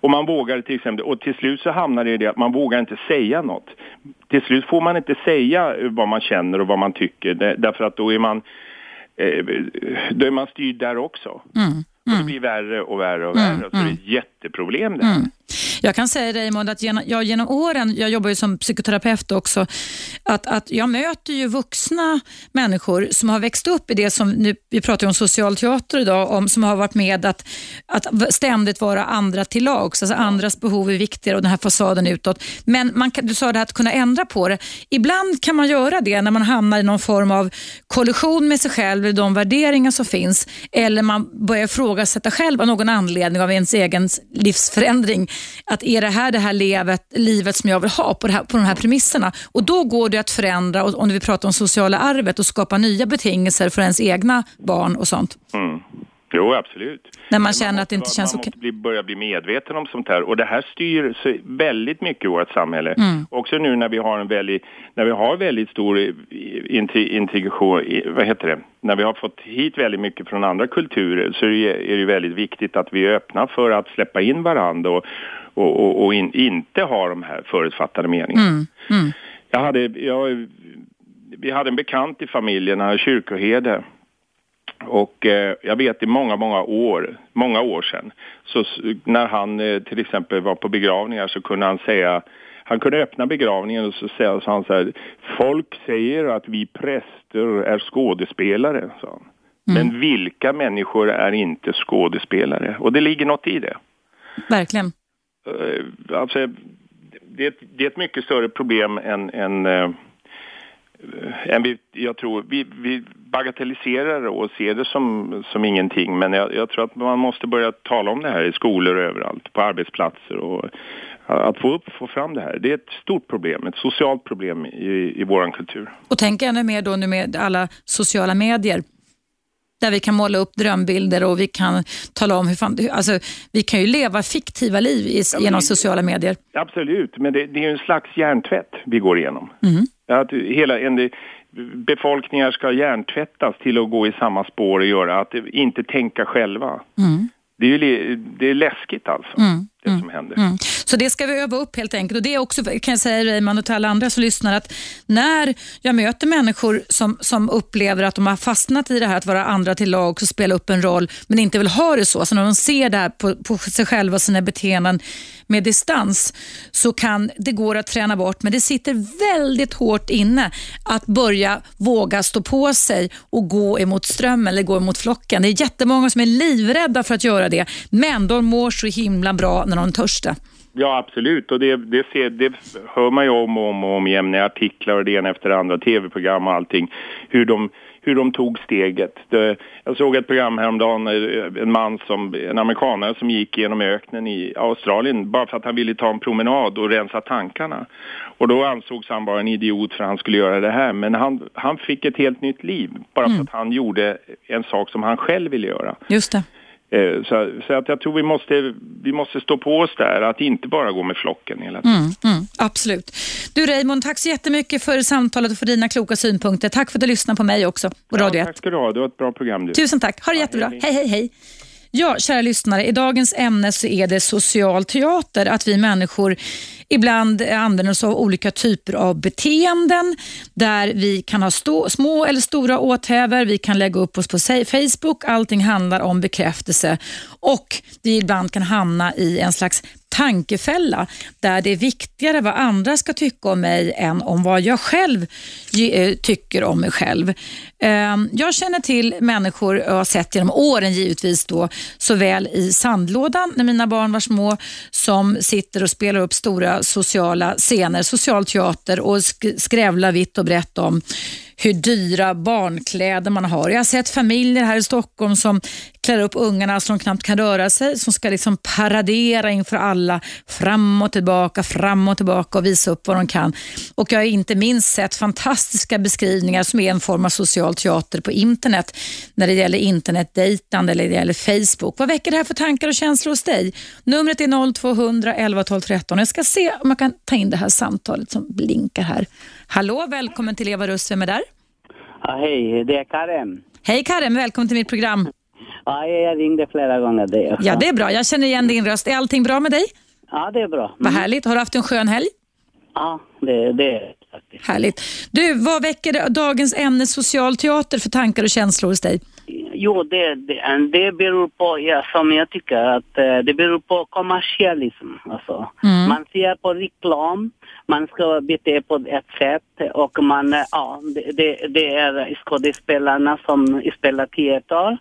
Och man vågar till exempel, och till slut så hamnar det i det att man vågar inte säga något. Till slut får man inte säga vad man känner och vad man tycker därför att då är man, eh, då är man styrd där också. Mm. Mm. Och det blir värre och värre och värre. Mm. Så det är ett mm. jätteproblem det här. Mm. Jag kan säga Raymond att genom, jag, genom åren, jag jobbar ju som psykoterapeut också, att, att jag möter ju vuxna människor som har växt upp i det som, nu, vi pratar om socialteater idag, om, som har varit med att, att ständigt vara andra till lags. Alltså andras behov är viktigare och den här fasaden utåt. Men man du sa det att kunna ändra på det. Ibland kan man göra det när man hamnar i någon form av kollision med sig själv, eller de värderingar som finns, eller man börjar ifrågasätta själv av någon anledning av ens egen livsförändring att är det här det här livet, livet som jag vill ha på, här, på de här premisserna? Och Då går det att förändra, om vi pratar om sociala arvet, och skapa nya betingelser för ens egna barn och sånt. Mm. Jo, absolut. När man känner man att det inte känns okej. Man måste börja bli medveten om sånt här. Och det här styr väldigt mycket i vårt samhälle. Mm. Också nu när vi har en väldigt, när vi har väldigt stor integration, vad heter det? När vi har fått hit väldigt mycket från andra kulturer så är det väldigt viktigt att vi är öppna för att släppa in varandra och, och, och, och in, inte ha de här förutfattade meningarna. Mm. Mm. Jag hade, jag, vi hade en bekant i familjen, han kyrkoherde. Och eh, jag vet i många, många år, många år sedan, så när han eh, till exempel var på begravningar så kunde han säga, han kunde öppna begravningen och så säger han så här, folk säger att vi präster är skådespelare, sa han. Men vilka människor är inte skådespelare? Och det ligger något i det. Verkligen. Eh, alltså, det, är ett, det är ett mycket större problem än, än, äh, än vi, jag tror. Vi, vi bagatelliserar det och ser det som, som ingenting. Men jag, jag, tror att man måste börja tala om det här i skolor och överallt, på arbetsplatser. Och, att få, upp, få fram det här. Det är ett stort problem, ett socialt problem i, i vår kultur. Och tänk ännu mer då nu med alla sociala medier där vi kan måla upp drömbilder och vi kan tala om hur fan, alltså, vi kan ju leva fiktiva liv i, ja, genom sociala medier. Absolut, men det, det är en slags hjärntvätt vi går igenom. Mm. Att hela, en, befolkningar ska hjärntvättas till att gå i samma spår och göra, att inte tänka själva. Mm. Det är, ju, det är läskigt alltså. Mm det som händer. Mm. Så det ska vi öva upp helt enkelt. Och Det är också, kan jag säga Raymond och till alla andra som lyssnar, att när jag möter människor som, som upplever att de har fastnat i det här att vara andra till lag och spela upp en roll, men inte vill ha det så. Så när de ser det här på, på sig själva och sina beteenden med distans, så kan det gå att träna bort. Men det sitter väldigt hårt inne att börja våga stå på sig och gå emot strömmen eller gå emot flocken. Det är jättemånga som är livrädda för att göra det, men de mår så himla bra när de törs det. Ja, absolut. Och det, det, ser, det hör man ju om och om, och om igen i artiklar och det ena efter det andra, tv-program och allting. Hur de, hur de tog steget. Det, jag såg ett program häromdagen, eh, en man som, en amerikanare som gick genom öknen i Australien bara för att han ville ta en promenad och rensa tankarna. Och då ansågs han vara en idiot för att han skulle göra det här. Men han, han fick ett helt nytt liv bara mm. för att han gjorde en sak som han själv ville göra. Just det. Eh, så, så, att jag tror vi måste, vi måste stå på oss där, att inte bara gå med flocken hela tiden. Mm, mm, absolut. Du Raymond, tack så jättemycket för samtalet och för dina kloka synpunkter. Tack för att du lyssnade på mig också på ja, Radio 1. Tack ska du ha, det var ett bra program. Du. Tusen tack, ha det ja, jättebra. Hej, hej, hej. hej. Ja, kära lyssnare, i dagens ämne så är det social teater, att vi människor ibland använder oss av olika typer av beteenden där vi kan ha stå, små eller stora åthävor, vi kan lägga upp oss på Facebook, allting handlar om bekräftelse och vi ibland kan hamna i en slags tankefälla där det är viktigare vad andra ska tycka om mig än om vad jag själv eh, tycker om mig själv. Ehm, jag känner till människor och har sett genom åren givetvis då såväl i sandlådan när mina barn var små som sitter och spelar upp stora sociala scener, social teater och skrävlar vitt och brett om hur dyra barnkläder man har. Jag har sett familjer här i Stockholm som klär upp ungarna så de knappt kan röra sig, som ska liksom paradera inför alla, fram och tillbaka, fram och tillbaka och visa upp vad de kan. Och Jag har inte minst sett fantastiska beskrivningar som är en form av social teater på internet när det gäller internetdejtande eller det gäller Facebook. Vad väcker det här för tankar och känslor hos dig? Numret är 0200 11 12 13. Jag ska se om jag kan ta in det här samtalet som blinkar här. Hallå, välkommen till Eva Russ. Vem är där? Ja, hej, det är Karen. Hej Karen, välkommen till mitt program. Ja, jag ringde flera gånger. Det ja, det är bra. Jag känner igen din röst. Är allting bra med dig? Ja, det är bra. Mm. Vad härligt. Har du haft en skön helg? Ja, det, det är faktiskt. Härligt. Du, vad väcker dagens ämne social teater för tankar och känslor hos dig? Jo, det, det, det beror på, ja, som jag tycker, att eh, det beror på kommersialism. Alltså. Mm. Man ser på reklam, man ska bete på ett sätt och man, eh, ja, det, det är skådespelarna som spelar teater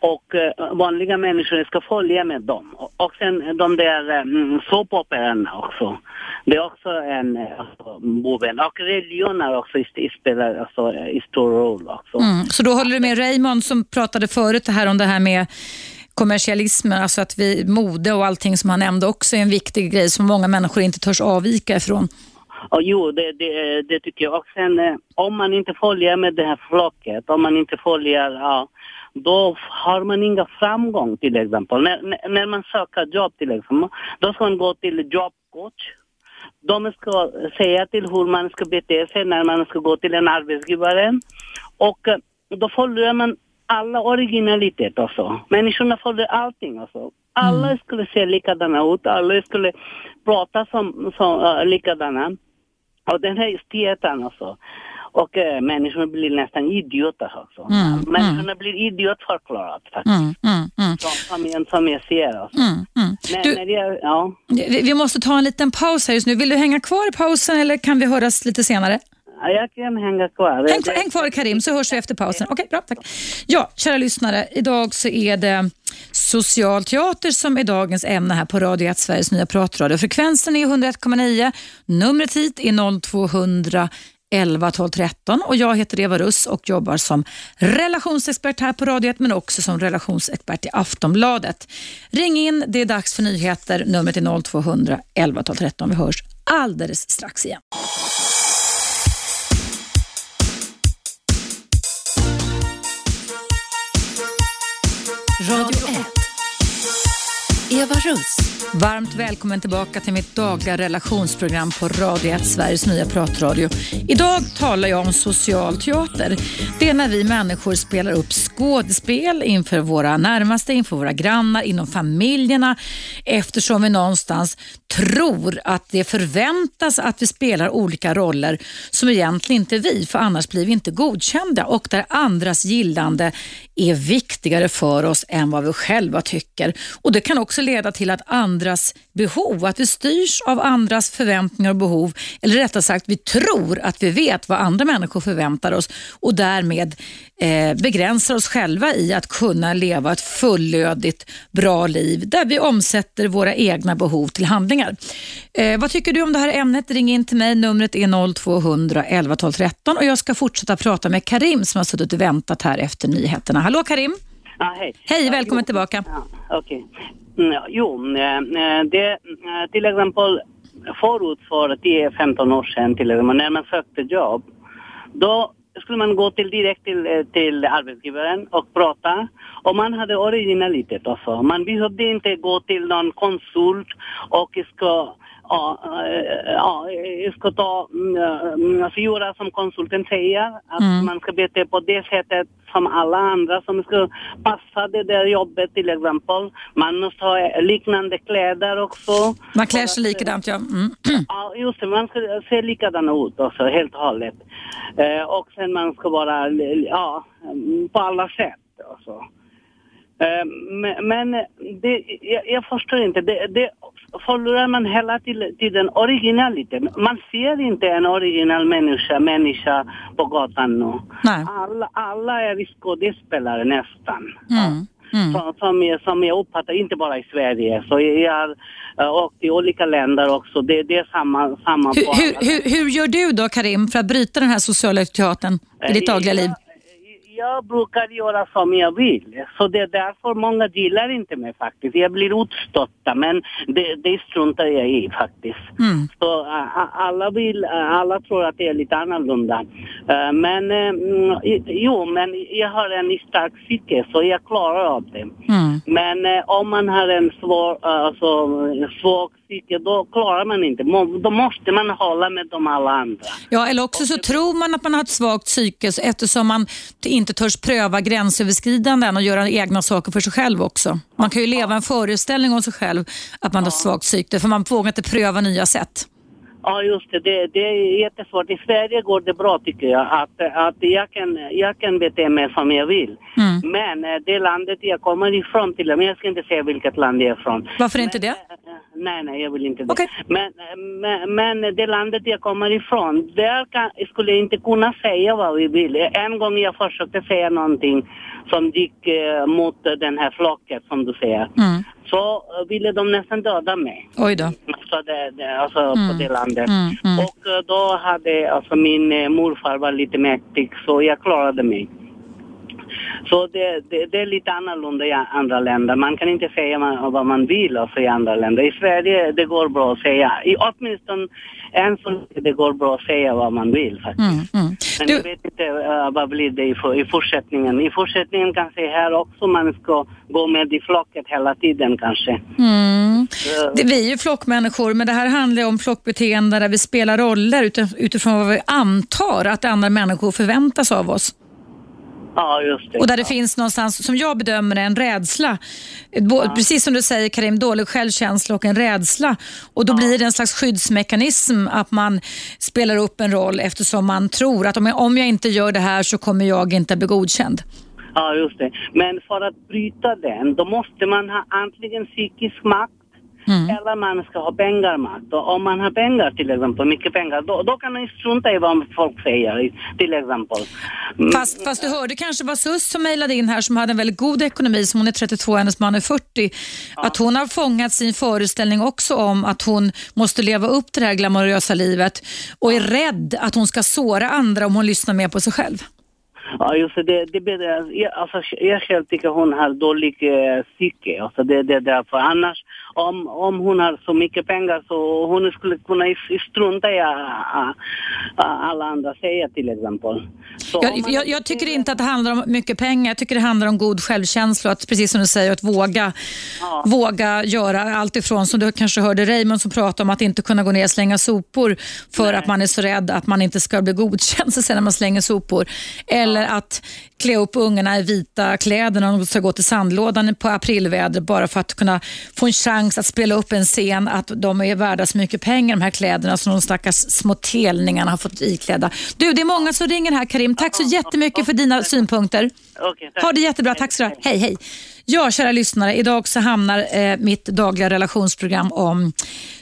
och uh, vanliga människor ska följa med dem. Och, sen de där um, såpoperorna också. Det är också en alltså, boven. Och religioner också spelar alltså, en stor roll också. Mm. Så då håller du med Raymond som pratade förut här om det här med kommersialismen, alltså att vi, mode och allting som han nämnde också är en viktig grej som många människor inte törs avvika ifrån. Och jo, det, det, det tycker jag. Och sen eh, om man inte följer med det här flocket, om man inte följer, ja, då har man inga framgång till exempel. När, när man söker jobb till exempel, då ska man gå till jobbcoach. De ska säga till hur man ska bete sig när man ska gå till en arbetsgivare. Och eh, då följer man alla originalitet också. Människorna följer allting alltså. Alla mm. skulle se likadana ut, alla skulle prata som, som uh, likadana. Och den här teatern alltså. Och äh, människorna blir nästan idioter också. Mm, mm. människorna mm. blir idiotförklarade faktiskt. Mm, mm, mm. Som, som, som jag ser. Alltså. Mm, mm. Men, du, jag, ja. vi, måste ta en liten paus här just nu. Vill du hänga kvar i pausen eller kan vi höras lite senare? Ja, jag kan hänga kvar. Häng, häng kvar Karim så hörs vi efter pausen. Okej, bra. Tack. Ja, kära lyssnare. Idag så är det socialteater som är dagens ämne här på Radio 1, Sveriges nya pratradio. Frekvensen är 101,9. Numret hit är 0200 11 12 13 och jag heter Eva Russ och jobbar som relationsexpert här på Radio 1 men också som relationsexpert i Aftonbladet. Ring in, det är dags för nyheter. Numret är 0200 11 12 13. Vi hörs alldeles strax igen. Radio 1. Eva Russ. Varmt välkommen tillbaka till mitt dagliga relationsprogram på Radio 1, Sveriges nya pratradio. Idag talar jag om social teater. Det är när vi människor spelar upp skådespel inför våra närmaste, inför våra grannar, inom familjerna eftersom vi någonstans tror att det förväntas att vi spelar olika roller som egentligen inte är vi, för annars blir vi inte godkända och där andras gillande är viktigare för oss än vad vi själva tycker. Och Det kan också leda till att andras behov, att vi styrs av andras förväntningar och behov, eller rättare sagt vi tror att vi vet vad andra människor förväntar oss och därmed eh, begränsar oss själva i att kunna leva ett fullödigt, bra liv där vi omsätter våra egna behov till handlingar. Eh, vad tycker du om det här ämnet? Ring in till mig. Numret är 0200 11 12 13 och jag ska fortsätta prata med Karim som har suttit och väntat här efter nyheterna. Hallå Karim! Ja, hej. Hej, välkommen jo. tillbaka. Ja, Okej. Mm, ja, jo, eh, eh, det, eh, till exempel förut för 10-15 år sedan till exempel, när man sökte jobb, då skulle man gå till direkt till, eh, till arbetsgivaren och prata. Och man hade originalitet också. Man behövde inte gå till någon konsult och ska Ja, ja, jag ska ta, mm, alltså göra som konsulten säger, att Mm. man ska bete på det sättet som alla andra som ska passa det där jobbet till exempel. Man måste ha liknande kläder också. Man klär sig likadant ja. Mm. Ja, just det. Man ska se likadan ut också, helt och hållet. Eh, och sen man ska vara, ja, på alla sätt. Alltså. Eh, men men det, jag, jag förstår inte. Det, det förlorar man hela tiden originaliteten. Man ser inte en original människa, människa på gatan nu. Nej. Alla, alla är skådespelare nästan. Mm. Mm. Som, som, jag, som jag uppfattar, inte bara i Sverige. Så jag har uh, åkt till olika länder också. Det, det är samma, samma Hur, hur, hur, hur gör du då Karim för att bryta den här sociala teatern i ditt dagliga liv? Jag, brukar göra som jag vill. Så det är därför många gillar inte mig faktiskt. Jag blir utstötta men det, det struntar jag i faktiskt. Mm. Så ä, alla, vill, ä, alla tror att det är lite annorlunda. Ä, men i- jo, men jag har en stark psyke så jag klarar av det. Mm. Men eh, om man har en svår, eh, alltså, svag psyke, då klarar man inte. Då måste man hålla med de alla andra. Ja, eller också så tror man att man har ett svagt psyke eftersom man inte törs pröva gränsöverskridanden och göra egna saker för sig själv också. Man kan ju leva en föreställning om sig själv att man har svagt psyke för man vågar inte pröva nya sätt. Ja, just det. det. Det är jättesvårt. I Sverige går det bra tycker jag. Att, att jag, kan, jag kan bete mig som jag vill. Mm. Men eh, det landet jag kommer ifrån till och med, jag ska inte säga vilket land jag är ifrån. Varför inte det? Eh, Nej, nej, jag vill inte det. Okej. Men, eh, men, men det landet jag kommer ifrån, där kan, skulle jag inte kunna säga vad vi vill. En gång jag försökte säga någonting som gick eh, mot den här flocket som du säger. Mm. Så ville de nästan döda mig. Oj då. Så det, det, alltså Mm. på det landet. Mm, mm. Och eh, då hade, alltså min eh, morfar var lite mäktig så jag klarade mig. Så det, det, det är lite annorlunda i andra länder. Man kan inte säga man, vad man vill alltså i andra länder. I Sverige det går bra att säga, i, åtminstone än så det går bra att säga vad man vill faktiskt. Mm, mm. Men Du, jag vet inte eh, vad blir det i, i fortsättningen. I fortsättningen kanske här också man ska gå med i flocket hela tiden kanske. mm. Eh, Det, vi är ju flockmänniskor, men det här handlar om flockbeteende där vi spelar roller utif- utifrån vad vi antar att andra människor förväntas av oss. Ja, just det. Och där det finns någonstans, som jag bedömer en rädsla. Bo- Precis som du säger Karim, dålig självkänsla och en rädsla. Och Då blir det en slags skyddsmekanism att man spelar upp en roll eftersom man tror att om jag, om jag inte gör det här så kommer jag inte bli godkänd. Ja, just det. Men för att bryta den, då måste man ha antingen psykisk makt Eller man ska ha pengar. Och om man har pengar till exempel, mycket pengar, då, då kan man strunta i vad folk säger till exempel. Mm. Fast, fast du hörde kanske var Sus som mejlade in här som hade en väldigt god ekonomi, som hon är 32 och hennes man är 40. Att hon har fångat sin föreställning också om att hon måste leva upp till det här glamorösa livet och är rädd att hon ska såra andra om hon lyssnar mer på sig själv. Ja, just det. det, det alltså, jag själv tycker hon har dålig eh, psyke. Alltså, det, det är därför. Annars, om, om hon har så mycket pengar så hon skulle kunna strunta i alla andra säger till exempel. Jag, jag, jag tycker inte att det handlar om mycket pengar. Jag tycker det handlar om god självkänsla och att, precis som du säger, att våga, Ja. våga göra allt ifrån, som du kanske hörde Raymond som pratade om, att inte kunna gå ner och slänga sopor för att man är så rädd att man inte ska bli godkänd sen när man slänger sopor. Eller att klä upp ungarna i vita kläder när de ska gå till sandlådan på aprilväder bara för att kunna få en chans att spela upp en scen att de är värda så mycket pengar de här kläderna som de stackars små telningarna har fått iklädda. Du, det är många som ringer här Karim. Tack så jättemycket för dina synpunkter. Ha det jättebra. Tack så mycket. Hej, hej. Ja, kära lyssnare. Idag så hamnar eh, mitt dagliga relationsprogram om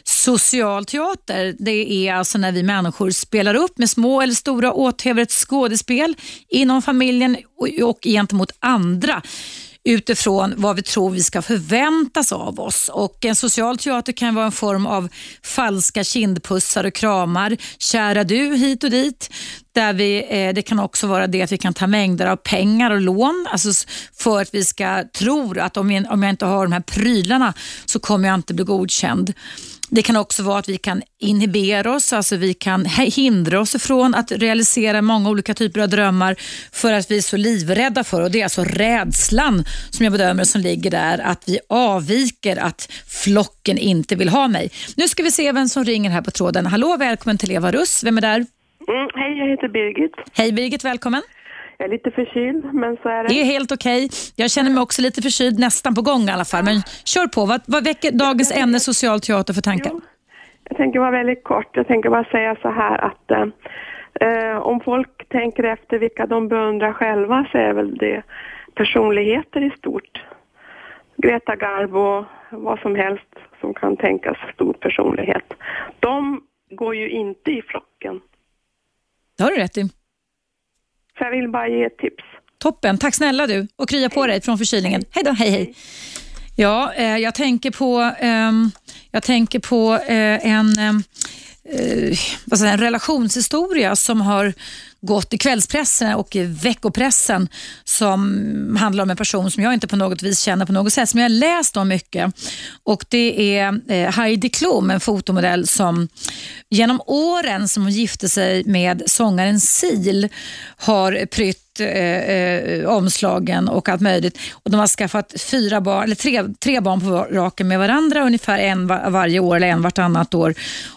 social teater. Det är alltså när vi människor spelar upp med små eller stora åthävor ett skådespel inom familjen och, och gentemot andra utifrån vad vi tror vi ska förväntas av oss. Och En social teater kan vara en form av falska kindpussar och kramar. Kära du hit och dit. Där vi, eh, det kan också vara det att vi kan ta mängder av pengar och lån alltså för att vi ska tro att om jag, om jag inte har de här prylarna så kommer jag inte bli godkänd. Det kan också vara att vi kan inhibera oss, alltså vi kan hindra oss ifrån att realisera många olika typer av drömmar för att vi är så livrädda för och det är alltså rädslan som jag bedömer som ligger där, att vi avviker, att flocken inte vill ha mig. Nu ska vi se vem som ringer här på tråden. Hallå, välkommen till Eva Russ. Vem är där? Mm, hej, jag heter Birgit. Hej Birgit, välkommen. Jag är lite förkyld, men så är det. Det är helt okej. Jag känner mig också lite förkyld, nästan på gång i alla fall. Men kör på. Vad, vad väcker dagens ämne social teater för tankar? Jo, jag tänker vara väldigt kort. Jag tänker bara säga så här att eh, eh, om folk tänker efter vilka de beundrar själva så är väl det personligheter i stort. Greta Garbo, vad som helst som kan tänkas stor personlighet. De går ju inte i flocken. Det har du rätt i. Så jag vill bara ge ett tips. Toppen. Tack snälla du. Och krya på dig från förkylningen. Hej då. Hej, hej. Ja, eh, jag tänker på, ehm, jag tänker på eh, en, ehm, eh, vad säger, en relationshistoria som har gått i kvällspressen och i veckopressen som handlar om en person som jag inte på något vis känner på något sätt, som jag har läst om mycket. Och Det är eh, Heidi Klum, en fotomodell som genom åren som hon gifte sig med sångaren Sil har prytt eh, eh, omslagen och allt möjligt. Och de har skaffat fyra barn, eller tre, tre barn på raken med varandra, ungefär en var, varje år eller en vartannat år.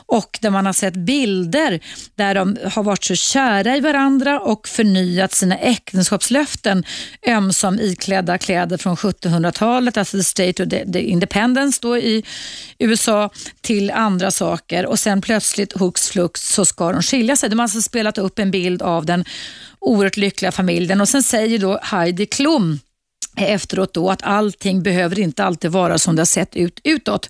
Och där man har sett bilder där de har varit så kära i varandra och förnyat sina äktenskapslöften ömsom iklädda kläder från 1700-talet, alltså the state of the, the independence då i USA, till andra saker. Och sen plötsligt hux flux så ska de skilja sig. De har alltså spelat upp en bild av den oerhört lyckliga familjen och sen säger då Heidi Klum efteråt då att allting behöver inte alltid vara som det har sett ut utåt.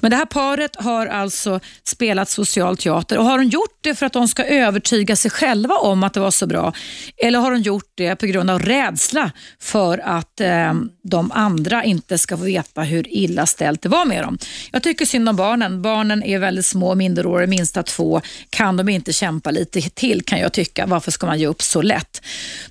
Men det här paret har alltså spelat social teater och har de gjort det för att de ska övertyga sig själva om att det var så bra? Eller har de gjort det på grund av rädsla för att eh, de andra inte ska få veta hur illa ställt det var med dem? Jag tycker synd om barnen. Barnen är väldigt små, minderåriga, minsta två. Kan de inte kämpa lite till kan jag tycka. Varför ska man ge upp så lätt?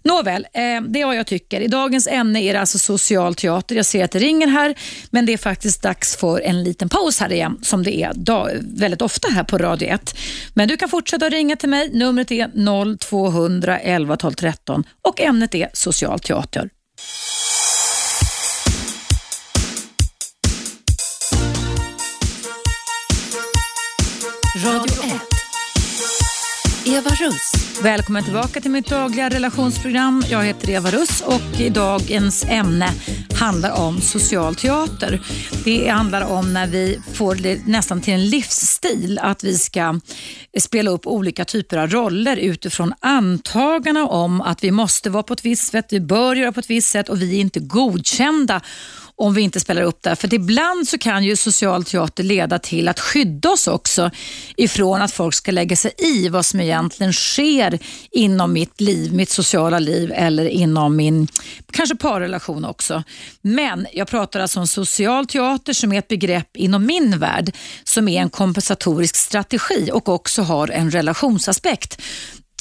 Nåväl, eh, det är vad jag tycker. I dagens ämne är det alltså social teater. Jag ser att det ringer här, men det är faktiskt dags för en liten paus här igen, som det är dag, väldigt ofta här på Radio 1. Men du kan fortsätta ringa till mig. Numret är 0200 11 12 13 och ämnet är social teater. Radio 1. Eva Russ. Välkommen tillbaka till mitt dagliga relationsprogram. Jag heter Eva Russ och dagens ämne handlar om social teater. Det handlar om när vi får det nästan till en livsstil att vi ska spela upp olika typer av roller utifrån antagandena om att vi måste vara på ett visst sätt, vi bör göra på ett visst sätt och vi är inte godkända om vi inte spelar upp det. För ibland så kan ju social teater leda till att skydda oss också ifrån att folk ska lägga sig i vad som egentligen sker inom mitt liv, mitt sociala liv eller inom min kanske parrelation också. Men jag pratar alltså om social teater som är ett begrepp inom min värld som är en kompensatorisk strategi och också har en relationsaspekt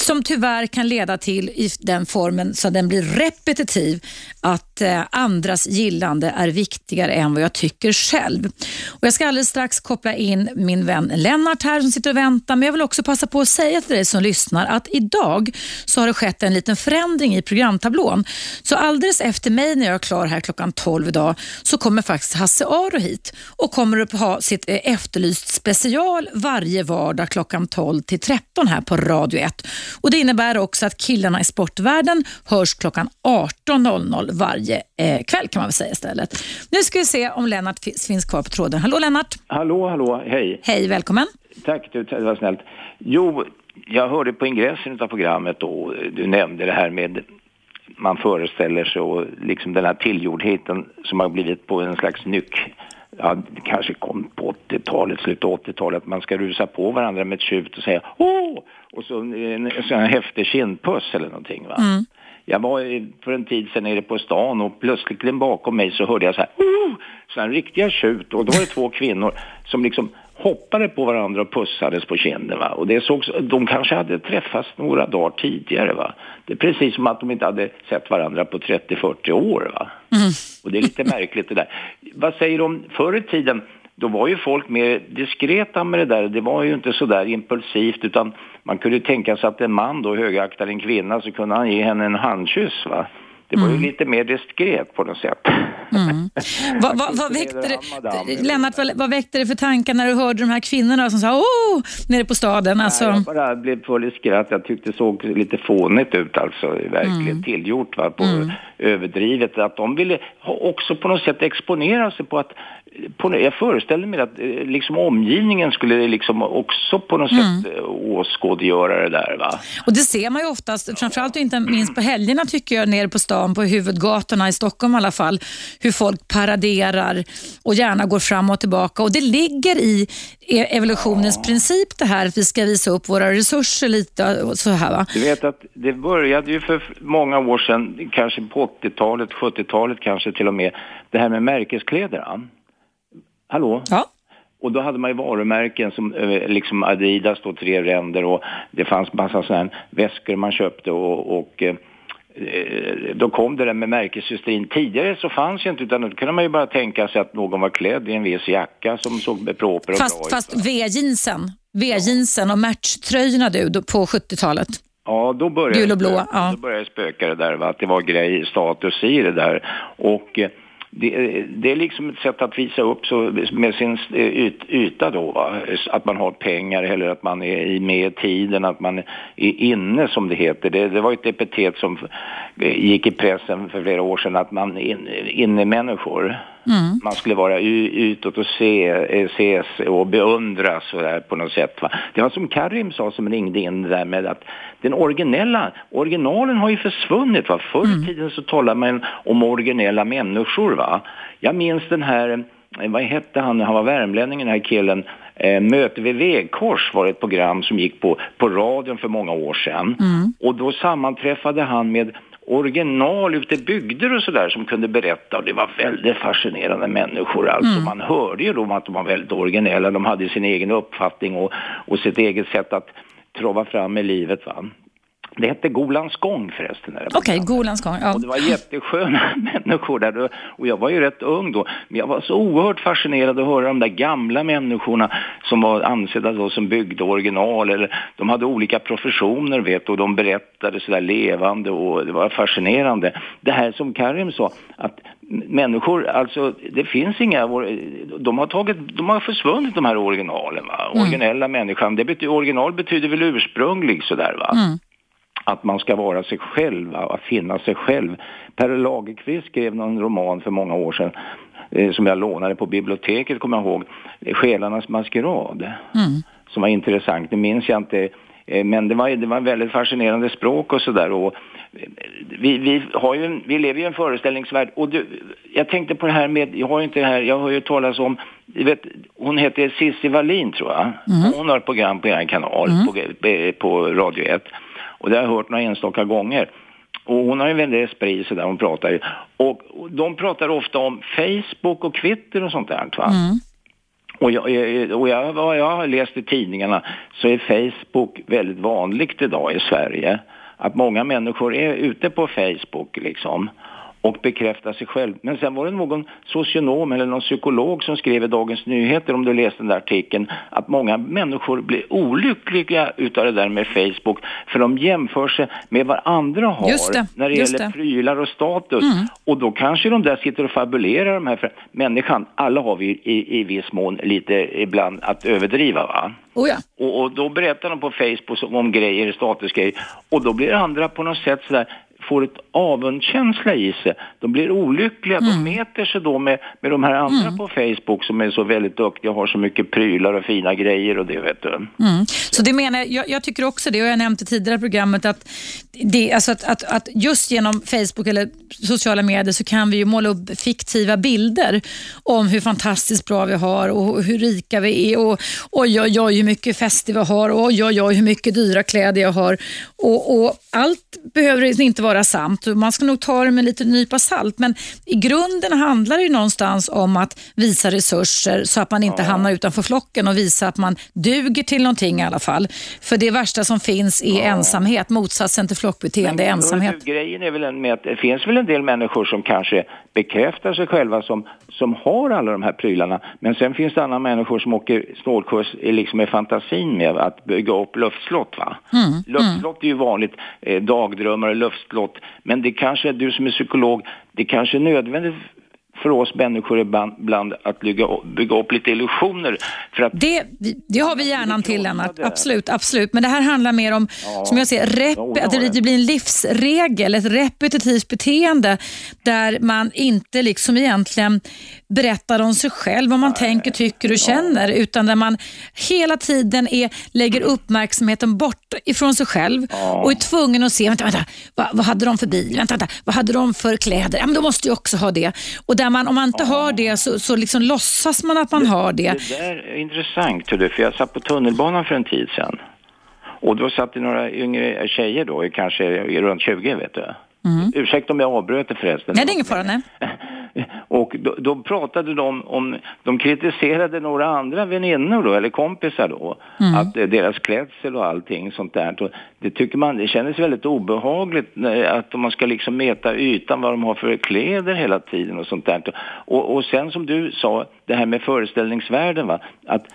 som tyvärr kan leda till i den formen så den blir repetitiv att eh, andras gillande är viktigare än vad jag tycker själv. Och jag ska alldeles strax koppla in min vän Lennart här som sitter och väntar men jag vill också passa på att säga till dig som lyssnar att idag så har det skett en liten förändring i programtablån. Så alldeles efter mig när jag är klar här klockan 12 idag så kommer faktiskt Hasse Aro hit och kommer att ha sitt eh, efterlyst special varje vardag klockan 12 till 13 här på Radio 1. Och Det innebär också att killarna i sportvärlden hörs klockan 18.00 varje eh, kväll kan man väl säga istället. Nu ska vi se om Lennart finns kvar på tråden. Hallå Lennart! Hallå, hallå, hej! Hej, välkommen! Tack, det var snällt. Jo, jag hörde på ingressen av programmet då, du nämnde det här med man föreställer sig och liksom den här tillgjordheten som har blivit på en slags nyck ja, det kanske kom på 80-talet, slutet av 80-talet, man ska rusa på varandra med ett tjut och säga åh! Och så en, en sån här häftig kindpuss eller någonting va. Mm. Jag var för en tid sedan nere på stan och plötsligt bakom mig så hörde jag så här, oh! så här riktiga tjut och då var det två kvinnor som liksom hoppade på varandra och pussades på kinden. Va? Och det sågs, de kanske hade träffats några dagar tidigare. Va? Det är precis som att de inte hade sett varandra på 30-40 år. Va? Mm. Och det är lite märkligt det där. Vad säger du om förr i tiden? Då var ju folk mer diskreta med det där. Det var ju inte så där impulsivt utan man kunde tänka sig att en man då högaktar en kvinna så kunde han ge henne en handkyss. Va? Det var ju mm. lite mer diskret på något sätt. Mm. vad, vad, vad väckte det, Lennart, vad, vad väckte det för tankar när du hörde de här kvinnorna som sa åh, nere på staden? Alltså... Nej, jag bara blev full i skratt. Jag tyckte det såg lite fånigt ut alltså, verkligen mm. tillgjort va, på mm. överdrivet. Att de ville också på något sätt exponera sig på att på, jag föreställer mig att eh, liksom omgivningen skulle liksom också på något mm. sätt eh, åskådliggöra det där. Va? Och det ser man ju oftast, framförallt inte minst på helgerna tycker jag, nere på stan, på huvudgatorna i Stockholm i alla fall, hur folk paraderar och gärna går fram och tillbaka. Och det ligger i e- evolutionens ja. princip det här att vi ska visa upp våra resurser lite och så här va? Du vet att det började ju för många år sedan, kanske på 80-talet, 70-talet kanske till och med, det här med märkeskläder. Hallå? Ja. Och då hade man ju varumärken som eh, liksom Adidas då, tre ränder och det fanns massa sådana väskor man köpte och, och eh, då kom det där med märkeshysterin. Tidigare så fanns ju inte, utan då kunde man ju bara tänka sig att någon var klädd i en viss jacka som såg proper och fast, bra ut. Fast V-jeansen, V-jeansen och matchtröjorna du på 70-talet? Ja, då började, Gul och blå, ja. då började spöka det där, va? att det var grej, status i det där. Och eh, det, det, är liksom ett sätt att visa upp så med sin eh, yt, yta då, va? att man har pengar eller att man är med i tiden, att man är inne som det heter. Det, det var ett epitet som eh, gick i pressen för flera år sedan, att man är inne människor. Mm. Man skulle vara utåt och se, eh, ses och beundras och där på något sätt. Va? Det var som Karim sa som ringde in det där med att den originella, originalen har ju försvunnit. Va? Förr i mm. tiden så talade man om originella människor. Va? Jag minns den här, eh, vad hette han, han var värmlänning den här killen, eh, Möte vid vägkors var ett program som gick på, på radion för många år sedan. Mm. Och då sammanträffade han med original ute i bygder och sådär som kunde berätta och det var väldigt fascinerande människor alltså. Mm. Man hörde ju då att de var väldigt originella, de hade sin egen uppfattning och, och sitt eget sätt att trava fram i livet va. Det hette Golans gång förresten. Okej, okay, Golans gång. Ja. Och det var jättesköna människor där. Och jag var ju rätt ung då. Men jag var så oerhört fascinerad att höra de där gamla människorna som var ansedda då som byggde original. Eller de hade olika professioner vet och de berättade sådär levande och det var fascinerande. Det här som Karim sa, att människor, alltså det finns inga, de har tagit, de har försvunnit de här originalen va. Mm. Originella människan, det betyder, original betyder väl ursprunglig sådär va. Mm att man ska vara sig själv, att finna sig själv. Per Lagerkvist skrev någon roman för många år sedan eh, som jag lånade på biblioteket, kommer jag ihåg, Själarnas maskerad, mm. som var intressant. Nu minns jag inte Eh, Men det var, det var väldigt fascinerande språk och sådär. Och eh, vi, vi, har ju, en- vi lever ju i en föreställningsvärld. Och du, jag tänkte på det här med, jag har ju inte det här, jag har ju talas om, vet, hon heter Cissi Wallin tror jag. Hon har ett program på er kanal, på, på Radio 1. Och det har jag hört några enstaka gånger. Och hon har ju väldigt esprit sådär, hon pratar ju. Och, och de pratar ofta om Facebook och Twitter och sånt där. Va? Och, jag, jag- och jag, vad jag har läst i tidningarna så är Facebook väldigt vanligt idag i Sverige. Att många människor är ute på Facebook liksom och bekräftar sig själv. Men sen var det någon socionom eller någon psykolog som skrev i Dagens Nyheter, om du läste den där artikeln, att många människor blir olyckliga utav det där med Facebook för de jämför sig med vad andra har det, när det gäller det. prylar och status. Och då kanske de där sitter och fabulerar de här, för människan, alla har vi i, i viss mån lite ibland att överdriva va? Oh ja. Och, och då berättar de på Facebook om- om grejer, statusgrejer. Och då blir andra på något sätt sådär, får ett avundkänsla i sig. De blir olyckliga, de mäter sig då med, med de här andra på Facebook som är så väldigt duktiga och har så mycket prylar och fina grejer och det vet du. Mm. Så det menar jag, jag, jag tycker också det och jag nämnde tidigare i programmet att, det, alltså att, att, att just genom Facebook eller sociala medier så kan vi ju måla upp fiktiva bilder om hur fantastiskt bra vi har och hur rika vi är och oj oj oj hur mycket fester vi har och oj oj oj hur mycket dyra kläder jag har. Och, och allt behöver inte vara sant och man ska nog ta det med lite nypa salt men i grunden handlar det ju någonstans om att visa resurser så att man inte hamnar utanför flocken och visa att man duger till någonting i alla fall. För det värsta som finns är ensamhet, motsatsen till flockbeteende är ensamhet. du, grejen är väl en med att det finns väl en del människor som kanske bekräftar sig själva som, som har alla de här prylarna. Men sen finns det andra människor som åker snålkurs i liksom med fantasin med att bygga upp luftslott. Va? Mm, luftslott är ju vanligt, eh, och luftslott. Men det kanske, du som är psykolog, det kanske är nödvändigt för oss människor ibland att bygga, bygga upp lite illusioner. För att Det, det har vi hjärnan till Lennart, absolut, absolut. Men det här handlar mer om, som jag ser, rep, Jo, att det, ja. det blir en livsregel, ett repetitivt beteende där man inte liksom egentligen berättar om sig själv, vad man tänker, tycker och känner, utan där man hela tiden är, lägger uppmärksamheten bort ifrån sig själv och är tvungen att se, vänta, vänta, vad, vad hade de för bil? Vänta, vänta, vad hade de för kläder? Ja, men då måste jag också ha det. Och där man, om man inte har det så, så liksom låtsas man att man har det. Det där är intressant, du, för jag satt på tunnelbanan för en tid sedan. Och då satt det några yngre tjejer då, kanske runt 20 vet du. Ursäkta om jag avbröt det förresten. Nej, det är ingen fara. Nej. Och då, då pratade de om, de kritiserade några andra väninnor då, eller kompisar då, att eh, deras klädsel och allting sånt där. Och det tycker man, det kändes väldigt obehagligt när, att man ska liksom mäta ytan vad de har för kläder hela tiden och sånt där. Och, och sen som du sa, det här med föreställningsvärlden va, att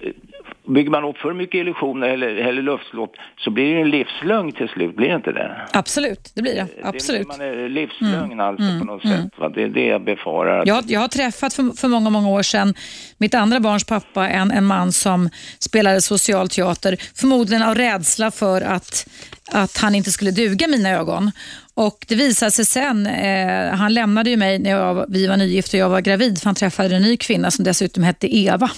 eh, Bygger man upp för mycket illusioner eller, eller luftslott så blir det en livslögn till slut, blir det inte det? Absolut, det blir det. Absolut. Det man är livslögn alltså på något sätt. Va? Det är det jag befarar. Jag, jag har träffat för, för många, många år sedan mitt andra barns pappa, en, en man som spelade socialteater, förmodligen av rädsla för att, att han inte skulle duga mina ögon. Och Det visade sig sen, eh, han lämnade ju mig när jag, vi var nygifta och jag var gravid, för han träffade en ny kvinna som dessutom hette Eva.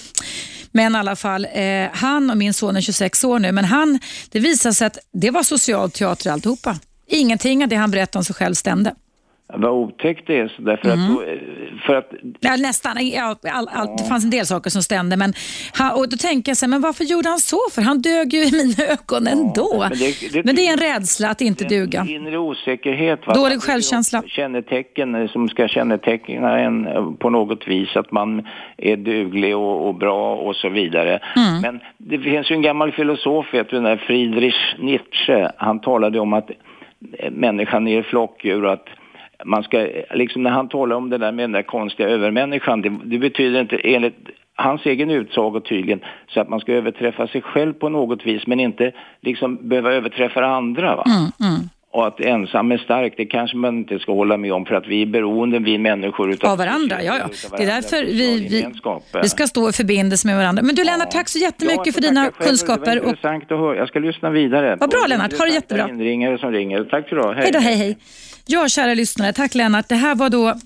Men i alla fall, eh, han och min son är 26 år nu, men han, det visade sig att det var socialteater alltihopa. Ingenting av det han berättade om sig själv stämde. Vad otäckt det är, så därför att, då, eh, för att Ja, nästan. Ja, all, all, det fanns en del saker som stämde. Men han, och då tänker jag så här, men varför gjorde han så? För han dög ju i mina ögon ändå. men Men det- det, det- är en rädsla att inte duga. en inre osäkerhet. Va? Att det är självkänsla. Kännetecken eh, som ska känneteckna en eh, på något vis, att man är duglig och, och bra och så vidare. Mm. Men det finns ju en gammal filosof, vet du, den där Friedrich Nietzsche, han talade om att människan är flockdjur och att man ska, liksom när han talar om det där med den där konstiga övermänniskan, det, det betyder inte enligt hans egen utsago tydligen så att man ska överträffa sig själv på något vis men inte liksom behöva överträffa andra. Va? Och att ensam är stark, det kanske man inte ska hålla med om för att vi är beroende, vi människor utav Av varandra, ja, ja. Det är därför vi, vi, vi ska stå i förbindelse med varandra. Men du Lennart, tack så jättemycket Ja, för dina själv. Det kunskaper. var Och, intressant att höra. Jag ska lyssna vidare. Vad bra, Lennart. Ha det jättebra. inringare som ringer. Tack du ha. hej då, hej hej. Ja, kära lyssnare. Tack Lennart. Det här var då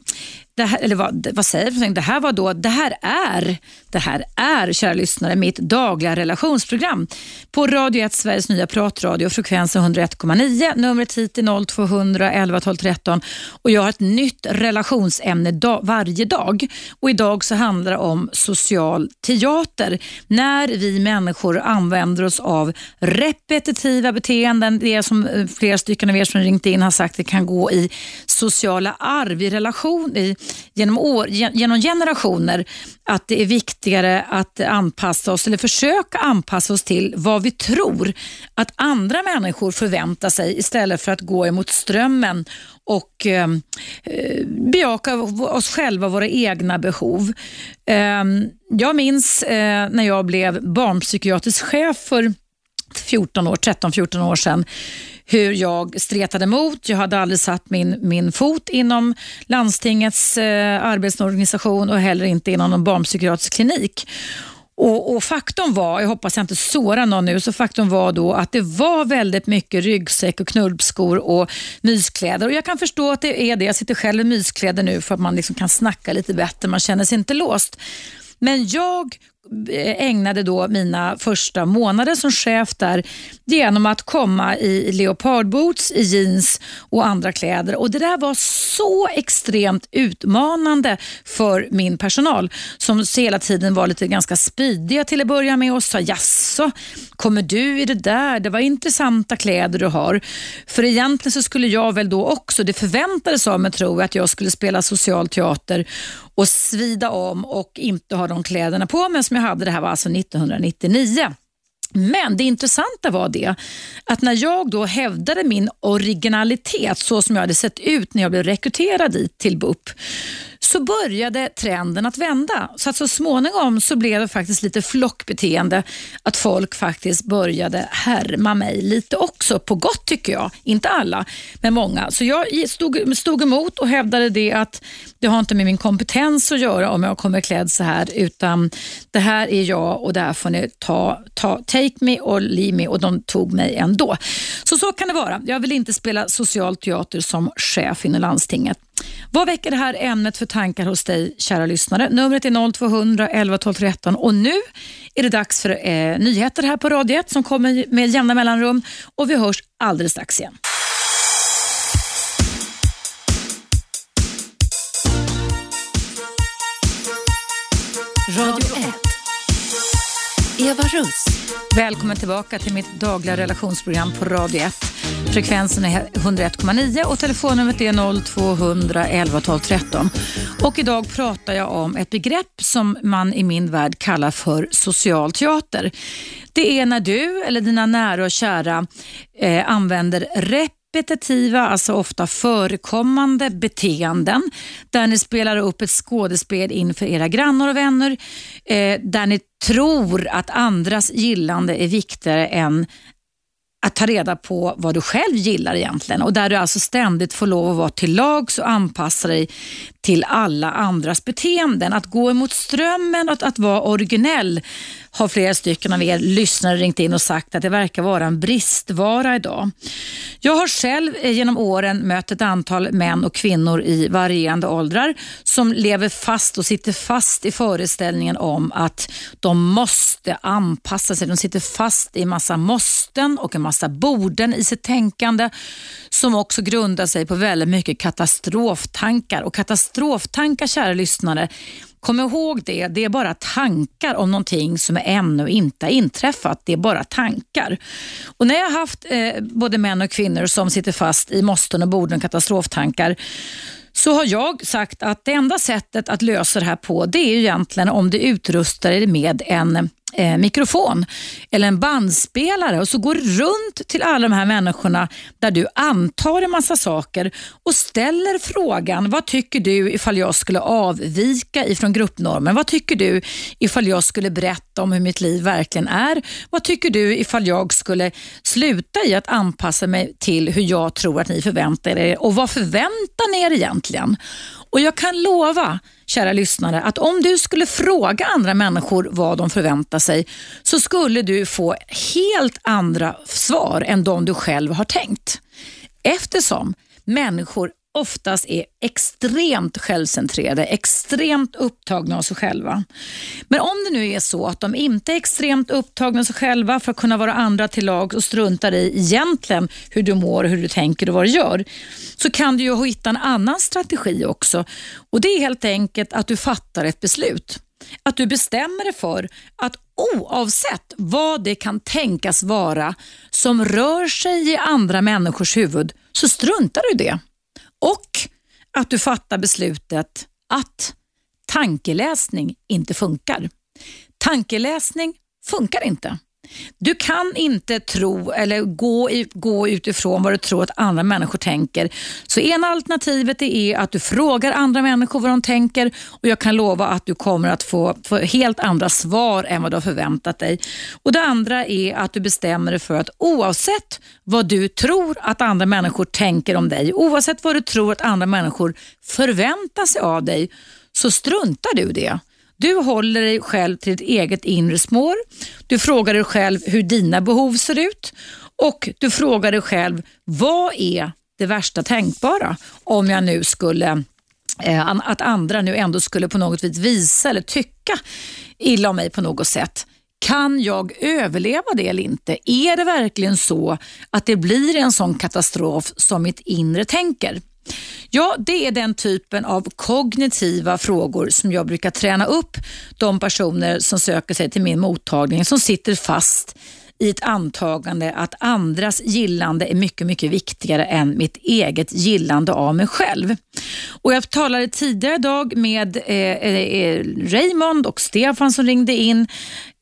det här, eller vad, vad säger jag? Det här var då, det här är, det här är, kära lyssnare, mitt dagliga relationsprogram på Radio 1, Sveriges nya pratradio, frekvensen 101,9, numret hit är 0200 11 12 13 och jag har ett nytt relationsämne dag, varje dag och idag så handlar det om social teater. När vi människor använder oss av repetitiva beteenden, det som eh, flera stycken av er som ringt in har sagt, det kan gå i sociala arv, i relation, i, genom, år, genom generationer, att det är viktigare att anpassa oss eller försöka anpassa oss till vad vi tror att andra människor förväntar sig istället för att gå emot strömmen och ehm, eh, bejaka oss själva, våra egna behov. Eh, jag minns eh, när jag blev barnpsykiatrisk chef för 14 år, 13-14 år sedan hur jag stretade emot. Jag hade aldrig satt min, min fot inom landstingets eh, arbetsorganisation och heller inte inom någon barnpsykiatrisk klinik. Och, och, Faktum var, jag hoppas jag inte sårar någon nu, så faktum var då att det var väldigt mycket ryggsäck och knullskor och myskläder. Och Jag kan förstå att det är det. Jag sitter själv i myskläder nu för att man liksom kan snacka lite bättre, man känner sig inte låst. Men jag ägnade då mina första månader som chef där genom att komma i leopardboots, i jeans och andra kläder. Och Det där var så extremt utmanande för min personal som hela tiden var lite ganska spydiga till att börja med och sa jaså, kommer du i det där? Det var intressanta kläder du har. För egentligen så skulle jag väl då också, det förväntades av mig tror jag, att jag skulle spela social teater och svida om och inte ha de kläderna på mig som jag hade. Det här var alltså 1999. Men det intressanta var det att när jag då hävdade min originalitet så som jag hade sett ut när jag blev rekryterad dit till BUP så började trenden att vända. Så att så småningom så blev det faktiskt lite flockbeteende. Att folk faktiskt började härma mig lite också. På gott tycker jag. Inte alla, men många. Så jag stod, stod emot och hävdade det att det har inte med min kompetens att göra om jag kommer klädd så här. Utan det här är jag och det här får ni ta, ta take me or leave me och de tog mig ändå. Så så kan det vara. Jag vill inte spela social teater som chef inom landstinget. Vad väcker det här ämnet för tankar hos dig, kära lyssnare? Numret är 0200 11 12 13 och nu är det dags för eh, nyheter här på Radio 1 som kommer med jämna mellanrum och vi hörs alldeles strax igen. Radio Eva Russ. Välkommen tillbaka till mitt dagliga relationsprogram på Radio 1. Frekvensen är 101,9 och telefonnumret är 0200 11 12 13. Och idag pratar jag om ett begrepp som man i min värld kallar för social teater. Det är när du eller dina nära och kära eh, använder rep repetitiva, alltså ofta förekommande beteenden där ni spelar upp ett skådespel inför era grannar och vänner eh, där ni tror att andras gillande är viktigare än att ta reda på vad du själv gillar egentligen och där du alltså ständigt får lov att vara till lags och anpassa dig till alla andras beteenden. Att gå emot strömmen, att, att vara originell har flera stycken av er lyssnare ringt in och sagt att det verkar vara en bristvara idag. Jag har själv eh, genom åren mött ett antal män och kvinnor i varierande åldrar som lever fast och sitter fast i föreställningen om att de måste anpassa sig. De sitter fast i en massa måsten och en massa borden i sitt tänkande som också grundar sig på väldigt mycket katastroftankar. Och katastroftankar, kära lyssnare, Kom ihåg det, det är bara tankar om någonting som ännu inte har inträffat. Det är bara tankar. Och När jag har haft eh, både män och kvinnor som sitter fast i måsten och borden och katastroftankar så har jag sagt att det enda sättet att lösa det här på det är egentligen om du utrustar dig med en eh, mikrofon eller en bandspelare och så går runt till alla de här människorna där du antar en massa saker och ställer frågan, vad tycker du ifall jag skulle avvika ifrån gruppnormen? Vad tycker du ifall jag skulle berätta om hur mitt liv verkligen är? Vad tycker du ifall jag skulle sluta i att anpassa mig till hur jag tror att ni förväntar er och vad förväntar ni er egentligen? Och Jag kan lova, kära lyssnare, att om du skulle fråga andra människor vad de förväntar sig så skulle du få helt andra svar än de du själv har tänkt. Eftersom människor oftast är extremt självcentrerade, extremt upptagna av sig själva. Men om det nu är så att de inte är extremt upptagna av sig själva för att kunna vara andra till lag och struntar i egentligen hur du mår, hur du tänker och vad du gör, så kan du ju hitta en annan strategi också. Och Det är helt enkelt att du fattar ett beslut. Att du bestämmer dig för att oavsett vad det kan tänkas vara som rör sig i andra människors huvud så struntar du i det. Och att du fattar beslutet att tankeläsning inte funkar. Tankeläsning funkar inte. Du kan inte tro eller gå, gå utifrån vad du tror att andra människor tänker. Så ena alternativet är att du frågar andra människor vad de tänker och jag kan lova att du kommer att få, få helt andra svar än vad du har förväntat dig. Och Det andra är att du bestämmer dig för att oavsett vad du tror att andra människor tänker om dig, oavsett vad du tror att andra människor förväntar sig av dig, så struntar du det. Du håller dig själv till ditt eget inre spår. Du frågar dig själv hur dina behov ser ut och du frågar dig själv vad är det värsta tänkbara om jag nu skulle eh, att andra nu ändå skulle på något vis visa eller tycka illa om mig på något sätt. Kan jag överleva det eller inte? Är det verkligen så att det blir en sån katastrof som mitt inre tänker? Ja, det är den typen av kognitiva frågor som jag brukar träna upp de personer som söker sig till min mottagning som sitter fast i ett antagande att andras gillande är mycket, mycket viktigare än mitt eget gillande av mig själv. Och Jag talade tidigare idag med eh, eh, eh Raymond och Stefan som ringde in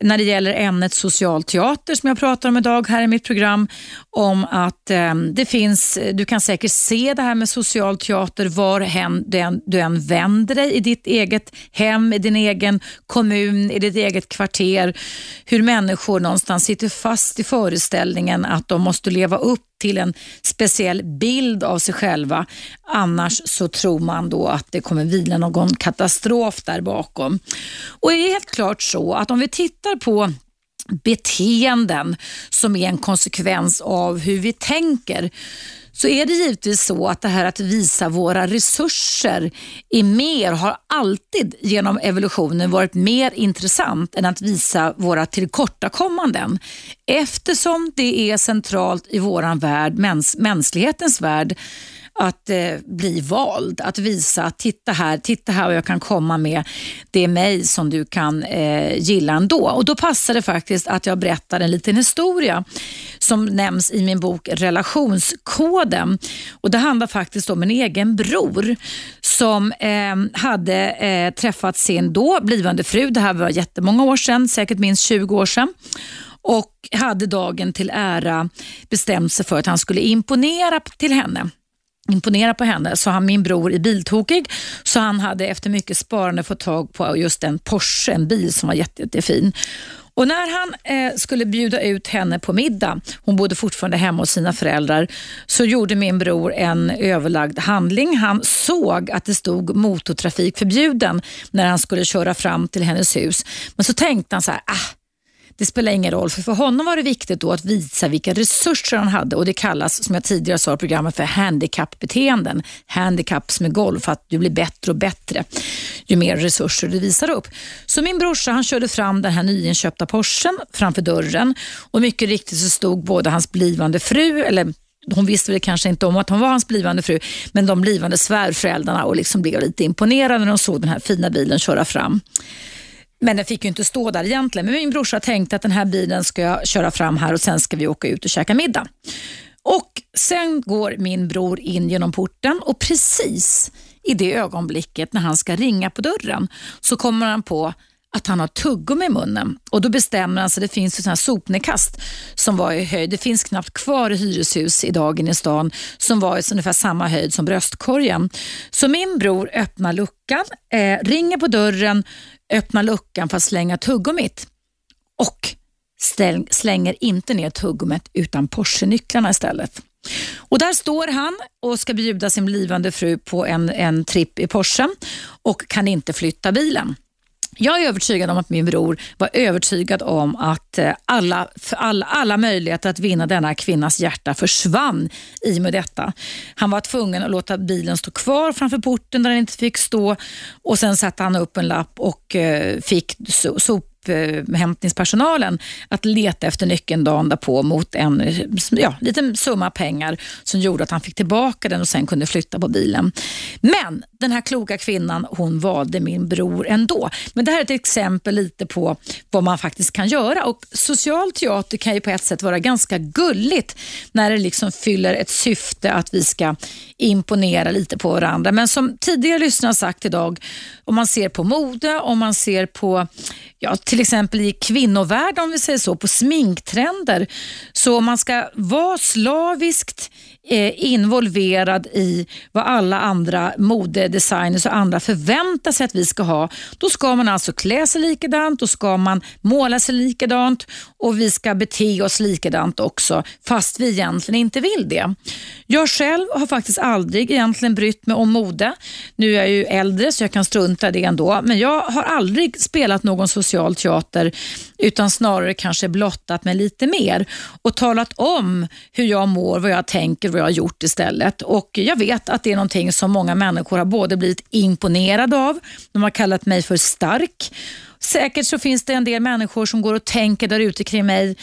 när det gäller ämnet social teater som jag pratar om idag här i mitt program om att eh, det finns, du kan säkert se det här med socialteater var hen, den, du än vänder dig i ditt eget hem, i din egen kommun, i ditt eget kvarter. Hur människor någonstans sitter fast i föreställningen att de måste leva upp till en speciell bild av sig själva. Annars så tror man då att det kommer vila någon katastrof där bakom. Och det är helt klart så att om vi tittar på beteenden som är en konsekvens av hur vi tänker så är det givetvis så att det här att visa våra resurser är mer, har alltid genom evolutionen varit mer intressant än att visa våra tillkortakommanden. Eftersom det är centralt i våran värld, mäns mänsklighetens värld, att eh, bli vald, att visa att titta här, titta här vad jag kan komma med. Det är mig som du kan eh, gilla ändå. Och då passar det faktiskt att jag berättar en liten historia som nämns i min bok Relationskoden. Och Det handlar faktiskt om en egen bror som eh, hade eh, träffat sin då blivande fru. Det här var jättemånga år sedan, säkert minst 20 år sedan och hade dagen till ära bestämt sig för att han skulle imponera till henne imponera på henne så han min bror är biltokig så han hade efter mycket sparande fått tag på just en Porsche, en bil som var jätte, jättefin. Och när han eh, skulle bjuda ut henne på middag, hon bodde fortfarande hemma hos sina föräldrar, så gjorde min bror en överlagd handling. Han såg att det stod motortrafik förbjuden när han skulle köra fram till hennes hus. Men så tänkte han så här, ah, det spelar ingen roll, för för honom var det viktigt då att visa vilka resurser han hade och det kallas, som jag tidigare sa i programmet, för handikappbeteenden. Handicaps med golv, för att du blir bättre och bättre ju mer resurser du visar upp. Så min brorsa han körde fram den här nyinköpta Porschen framför dörren och mycket riktigt så stod både hans blivande fru, eller hon visste väl kanske inte om att hon var hans blivande fru, men de blivande svärföräldrarna och liksom blev lite imponerade när de såg den här fina bilen köra fram. Men den fick ju inte stå där egentligen. Men min brorsa tänkte att den här bilen ska jag köra fram här och sen ska vi åka ut och käka middag. Och Sen går min bror in genom porten och precis i det ögonblicket när han ska ringa på dörren så kommer han på att han har tuggummi i munnen. Och Då bestämmer han sig, det finns ju sopnedkast som var i höjd. Det finns knappt kvar i hyreshus idag inne i stan som var i ungefär samma höjd som bröstkorgen. Så min bror öppnar luckan, eh, ringer på dörren, öppnar luckan för att slänga tuggummit och slänger inte ner tuggummit utan Porsche-nycklarna istället. Och Där står han och ska bjuda sin blivande fru på en, en tripp i Porschen och kan inte flytta bilen. Jag är övertygad om att min bror var övertygad om att eh, alla, alla, alla möjligheter att vinna denna kvinnas hjärta försvann i och med detta. Han var tvungen att låta bilen stå kvar framför porten där den inte fick stå och sen satte han upp en lapp och eh, fick sop upphämtningspersonalen att leta efter nyckeln dagen därpå mot en ja, liten summa pengar som gjorde att han fick tillbaka den och sen kunde flytta på bilen. Men den här kloka kvinnan hon valde min bror ändå. Men det här är ett exempel lite på vad man faktiskt kan göra och social teater kan ju på ett sätt vara ganska gulligt när det liksom fyller ett syfte att vi ska imponera lite på varandra. Men som tidigare lyssnare sagt idag, om man ser på mode, om man ser på ja, till exempel i kvinnovärlden om vi säger så, på sminktrender. Så om man ska vara slaviskt Eh, involverad i vad alla andra modedesigners och andra förväntar sig att vi ska ha, då ska man alltså klä sig likadant, då ska man måla sig likadant och vi ska bete oss likadant också, fast vi egentligen inte vill det. Jag själv har faktiskt aldrig egentligen brytt mig om mode. Nu är jag ju äldre så jag kan strunta i det ändå, men jag har aldrig spelat någon social teater utan snarare kanske blottat mig lite mer och talat om hur jag mår, vad jag tänker, vad jag har gjort istället. Och Jag vet att det är någonting som många människor har både blivit imponerade av, de har kallat mig för stark Säkert så finns det en del människor som går och tänker där ute kring mig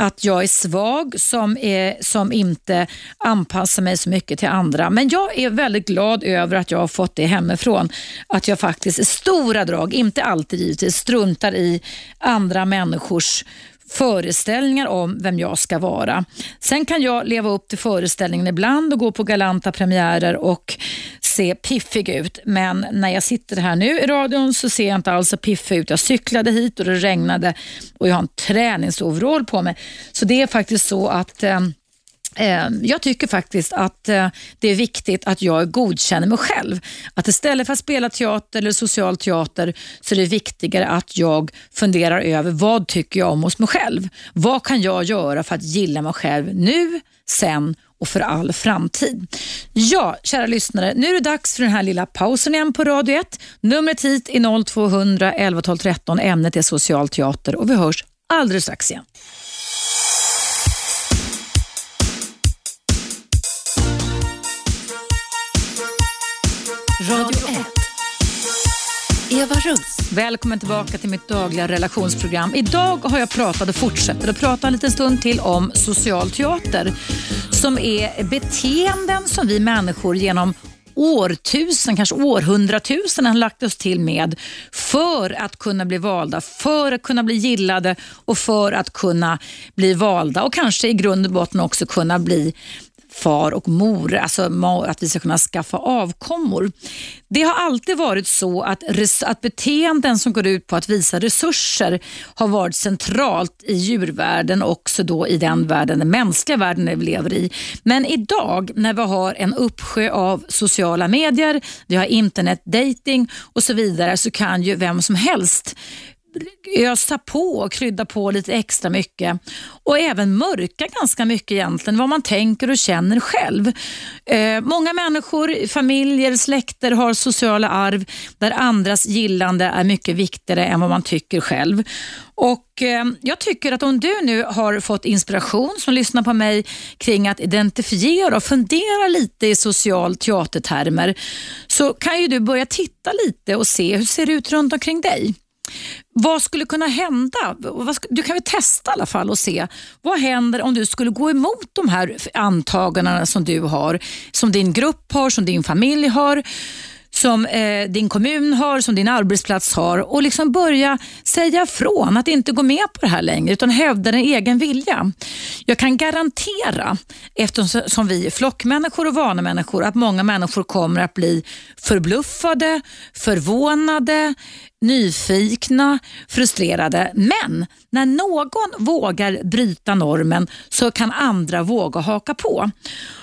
att jag är svag som, är, som inte anpassar mig så mycket till andra. Men jag är väldigt glad över att jag har fått det hemifrån. Att jag faktiskt i stora drag, inte alltid givetvis, struntar i andra människors föreställningar om vem jag ska vara. Sen kan jag leva upp till föreställningen ibland och gå på galanta premiärer och se piffig ut. Men när jag sitter här nu i radion så ser jag inte alls så piffig ut. Jag cyklade hit och det regnade och jag har en träningsoverall på mig. Så det är faktiskt så att eh, Eh, Ehm, jag tycker faktiskt att eh, det är viktigt att jag godkänner mig själv. Att istället för att spela teater eller social teater så är det viktigare att jag funderar över vad tycker jag om hos mig själv. Vad kan jag göra för att gilla mig själv nu, sen och för all framtid. Ja, kära lyssnare, nu är det dags för den här lilla pausen igen på Radio 1. Numret hit är 0200 11 12 13. Ämnet är social teater och vi hörs alldeles strax igen. Radio 1. Eva Russ. Välkommen tillbaka till mitt dagliga relationsprogram. Idag har jag pratat och fortsätter att prata en liten stund till om social teater som är beteenden som vi människor genom årtusen, kanske århundratusen har lagt oss till med för att kunna bli valda, för att kunna bli gillade och för att kunna bli valda och kanske i grund och botten också kunna bli far och mor, alltså att vi ska kunna skaffa avkommor. Det har alltid varit så att, att beteenden som går ut på att visa resurser har varit centralt i djurvärlden och också då i den världen, den mänskliga världen vi lever i. Men idag när vi har en uppsjö av sociala medier, vi har internet, dating och så vidare så kan ju vem som helst ösa på och krydda på lite extra mycket och även mörka ganska mycket egentligen vad man tänker och känner själv. Eh, många människor, familjer, släkter har sociala arv där andras gillande är mycket viktigare än vad man tycker själv. Och eh, Jag tycker att om du nu har fått inspiration som lyssnar på mig kring att identifiera och fundera lite i social teatertermer så kan ju du börja titta lite och se hur det ser ut runt omkring dig. Vad skulle kunna hända? Du kan väl testa i alla fall och se. Vad händer om du skulle gå emot de här antagandena som du har, som din grupp har, som din familj har? Som eh, din kommun har, som din arbetsplats har och liksom börja säga från att inte gå med på det här längre utan hävda din egen vilja. Jag kan garantera, eftersom vi är flockmänniskor och vanemänniskor, att många människor kommer att bli förbluffade, förvånade, nyfikna, frustrerade. Men när någon vågar bryta normen så kan andra våga haka på.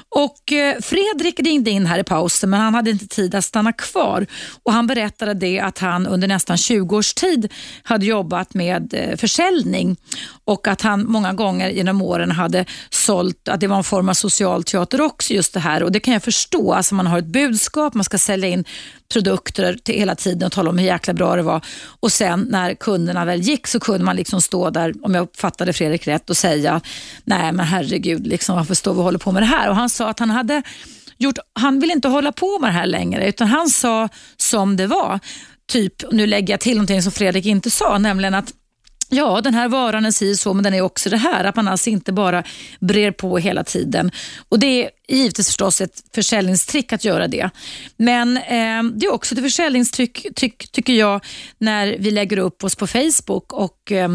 Och eh, Fredrik ringde in här i pausen men han hade inte tid att stanna kvar. Och Han berättade det att han under nästan 20 års tid hade jobbat med eh, försäljning och att han många gånger genom åren hade sålt, att det var en form av social teater också just det här. Och Det kan jag förstå. Alltså man har ett budskap, man ska sälja in produkter till hela tiden och tala om hur jäkla bra det var. Och sen när kunderna väl gick så kunde man liksom stå där, om jag uppfattade Fredrik rätt, och säga nej men herregud, liksom, varför står vi och håller på med det här? Och han sa att han hade gjort, han vill inte hålla på med det här längre utan han sa som det var. Typ, nu lägger jag till någonting som Fredrik inte sa, nämligen att Ja, den här varan är si så, men den är också det här. Att man alltså inte bara brer på hela tiden. Och Det givetvis förstås ett försäljningstrick att göra det. Men eh, det är också ett försäljningstrick, tyck, tycker jag, när vi lägger upp oss på Facebook och eh,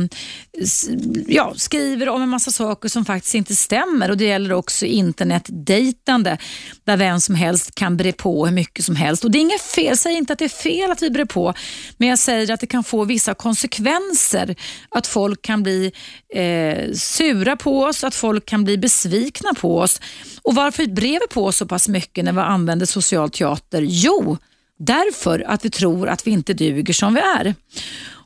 ja, skriver om en massa saker som faktiskt inte stämmer. Och Det gäller också internetdejtande, där vem som helst kan bre på hur mycket som helst. Och Det är inget fel, jag säger inte att det är fel att vi brer på, men jag säger att det kan få vissa konsekvenser. Att folk kan bli eh, sura på oss, att folk kan bli besvikna på oss. Och Varför brevet på så pass mycket när vi använder social teater? Jo, därför att vi tror att vi inte duger som vi är.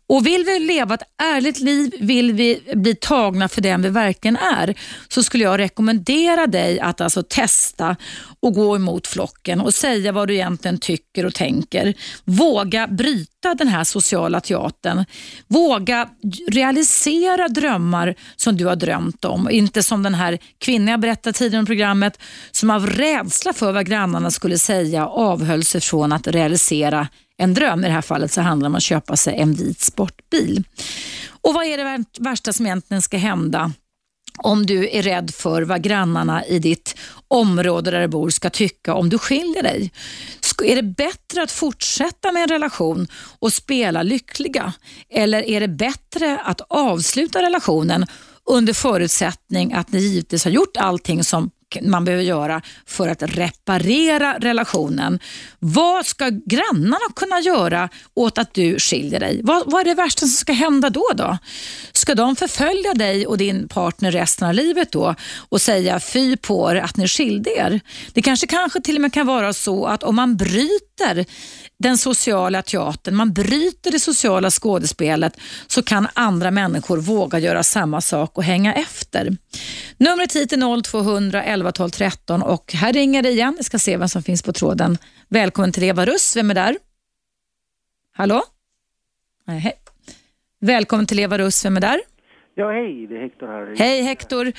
Och Vill vi leva ett ärligt liv, vill vi bli tagna för den vi verkligen är, så skulle jag rekommendera dig att alltså testa och gå emot flocken och säga vad du egentligen tycker och tänker. Våga bryta den här sociala teatern. Våga realisera drömmar som du har drömt om. Inte som den här kvinnan jag berättade tidigare i programmet som av rädsla för vad grannarna skulle säga avhöll sig från att realisera en dröm. I det här fallet så handlar det om att köpa sig en vit sportbil. Och Vad är det värsta som egentligen ska hända om du är rädd för vad grannarna i ditt område där du bor ska tycka om du skiljer dig? Är det bättre att fortsätta med en relation och spela lyckliga? Eller är det bättre att avsluta relationen under förutsättning att ni givetvis har gjort allting som man behöver göra för att reparera relationen. Vad ska grannarna kunna göra åt att du skiljer dig? Vad, vad är det värsta som ska hända då? då? Ska de förfölja dig och din partner resten av livet då och säga fy på er att ni skilde er? Det kanske, kanske till och med kan vara så att om man bryter den sociala teatern, man bryter det sociala skådespelet så kan andra människor våga göra samma sak och hänga efter. Numret hit är 0200 11 12 13 och här ringer det igen. Jag ska se vem som finns på tråden. Välkommen till Eva Russ. Vem är där? Hallå? Nej. Välkommen till Eva Russ. Vem är där? Ja, hej, det är Hector här. Hej Hector.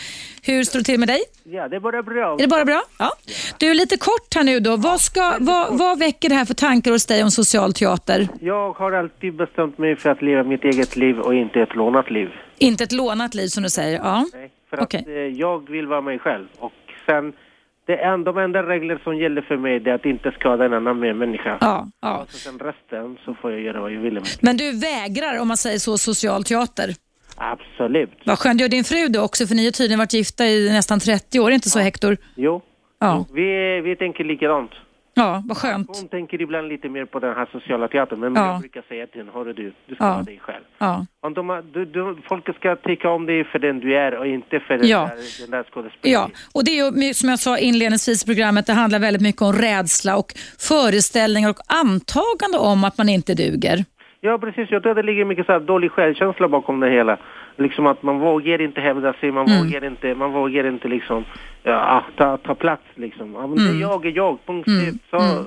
Hur står det till med dig? Ja, det är bara bra. Är det bara bra? Ja. Du, lite kort här nu då. Vad, ska, vad, vad väcker det här för tankar hos dig om social teater? Jag har alltid bestämt mig för att leva mitt eget liv och inte ett lånat liv. Inte ett lånat liv som du säger? Ja. Nej, för att eh, jag vill vara mig själv. Och sen, det en, de enda regler som gäller för mig är att inte skada en annan människa. Ja, ja. Och sen resten så får jag göra vad jag vill. Men du vägrar, om man säger så, social teater? Absolut. Vad skönt. Gör din fru det också? För ni har tydligen varit gifta i nästan 30 år, inte så Hector? Jo. Ja. Vi, vi tänker likadant. Ja, vad skönt. Hon tänker ibland lite mer på den här sociala teatern, men Ja. jag brukar säga till henne, hörru du, du ska Ja. vara dig själv. Ja. Om de, du, du, folk ska tycka om dig för den du är och inte för den Ja. där, den där skådespelaren. Ja, och det är ju som jag sa inledningsvis i programmet, det handlar väldigt mycket om rädsla och föreställningar och antagande om att man inte duger. Ja, precis. Jag tror att det ligger mycket så här dålig självkänsla bakom det hela. Liksom att man vågar inte hävda sig, man Mm. vågar inte, man vågar inte liksom, ja, ta, ta plats liksom. Ja, men Mm. jag är jag, punkt Mm. Så,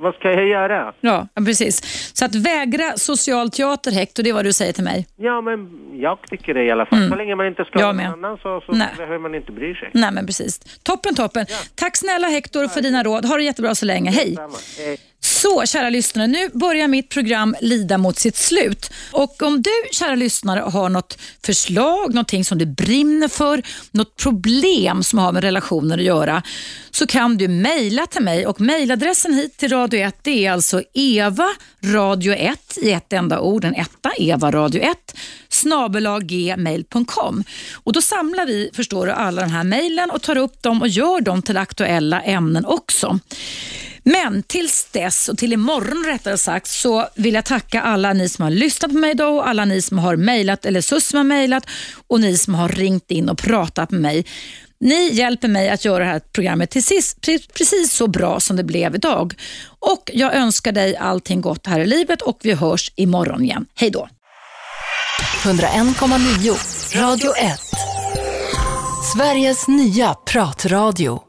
vad ska jag göra? Ja, ja, precis. Så att vägra social teater, Hector, det är vad du säger till mig. Ja, men jag tycker det i alla fall. Mm. Så länge man inte skadar någon annan så, så Nej. behöver man inte bry sig. Nej, men precis. Toppen, toppen. Tack snälla Hector för dina råd. Ha det jättebra så länge. Hej! Hej. Så, kära lyssnare, nu börjar mitt program lida mot sitt slut. Och om du, kära lyssnare, har något förslag, någonting som du brinner för, något problem som har med relationer att göra, så kan du mejla till mig. Och Mejladressen hit till Radio 1 det är alltså Eva Radio 1 i ett enda ord, en etta, Eva Radio 1 snabelaggmail.com. Och Då samlar vi, förstår du, alla de här mejlen och tar upp dem och gör dem till aktuella ämnen också. Men tills dess, och till imorgon rättare sagt, så vill jag tacka alla ni som har lyssnat på mig idag och alla ni som har mejlat eller SUS som har mejlat och ni som har ringt in och pratat med mig. Ni hjälper mig att göra det här programmet till sist, precis så bra som det blev idag. Och Jag önskar dig allting gott här i livet och vi hörs imorgon igen. Hej då! 101,9 Radio 1. Sveriges nya pratradio.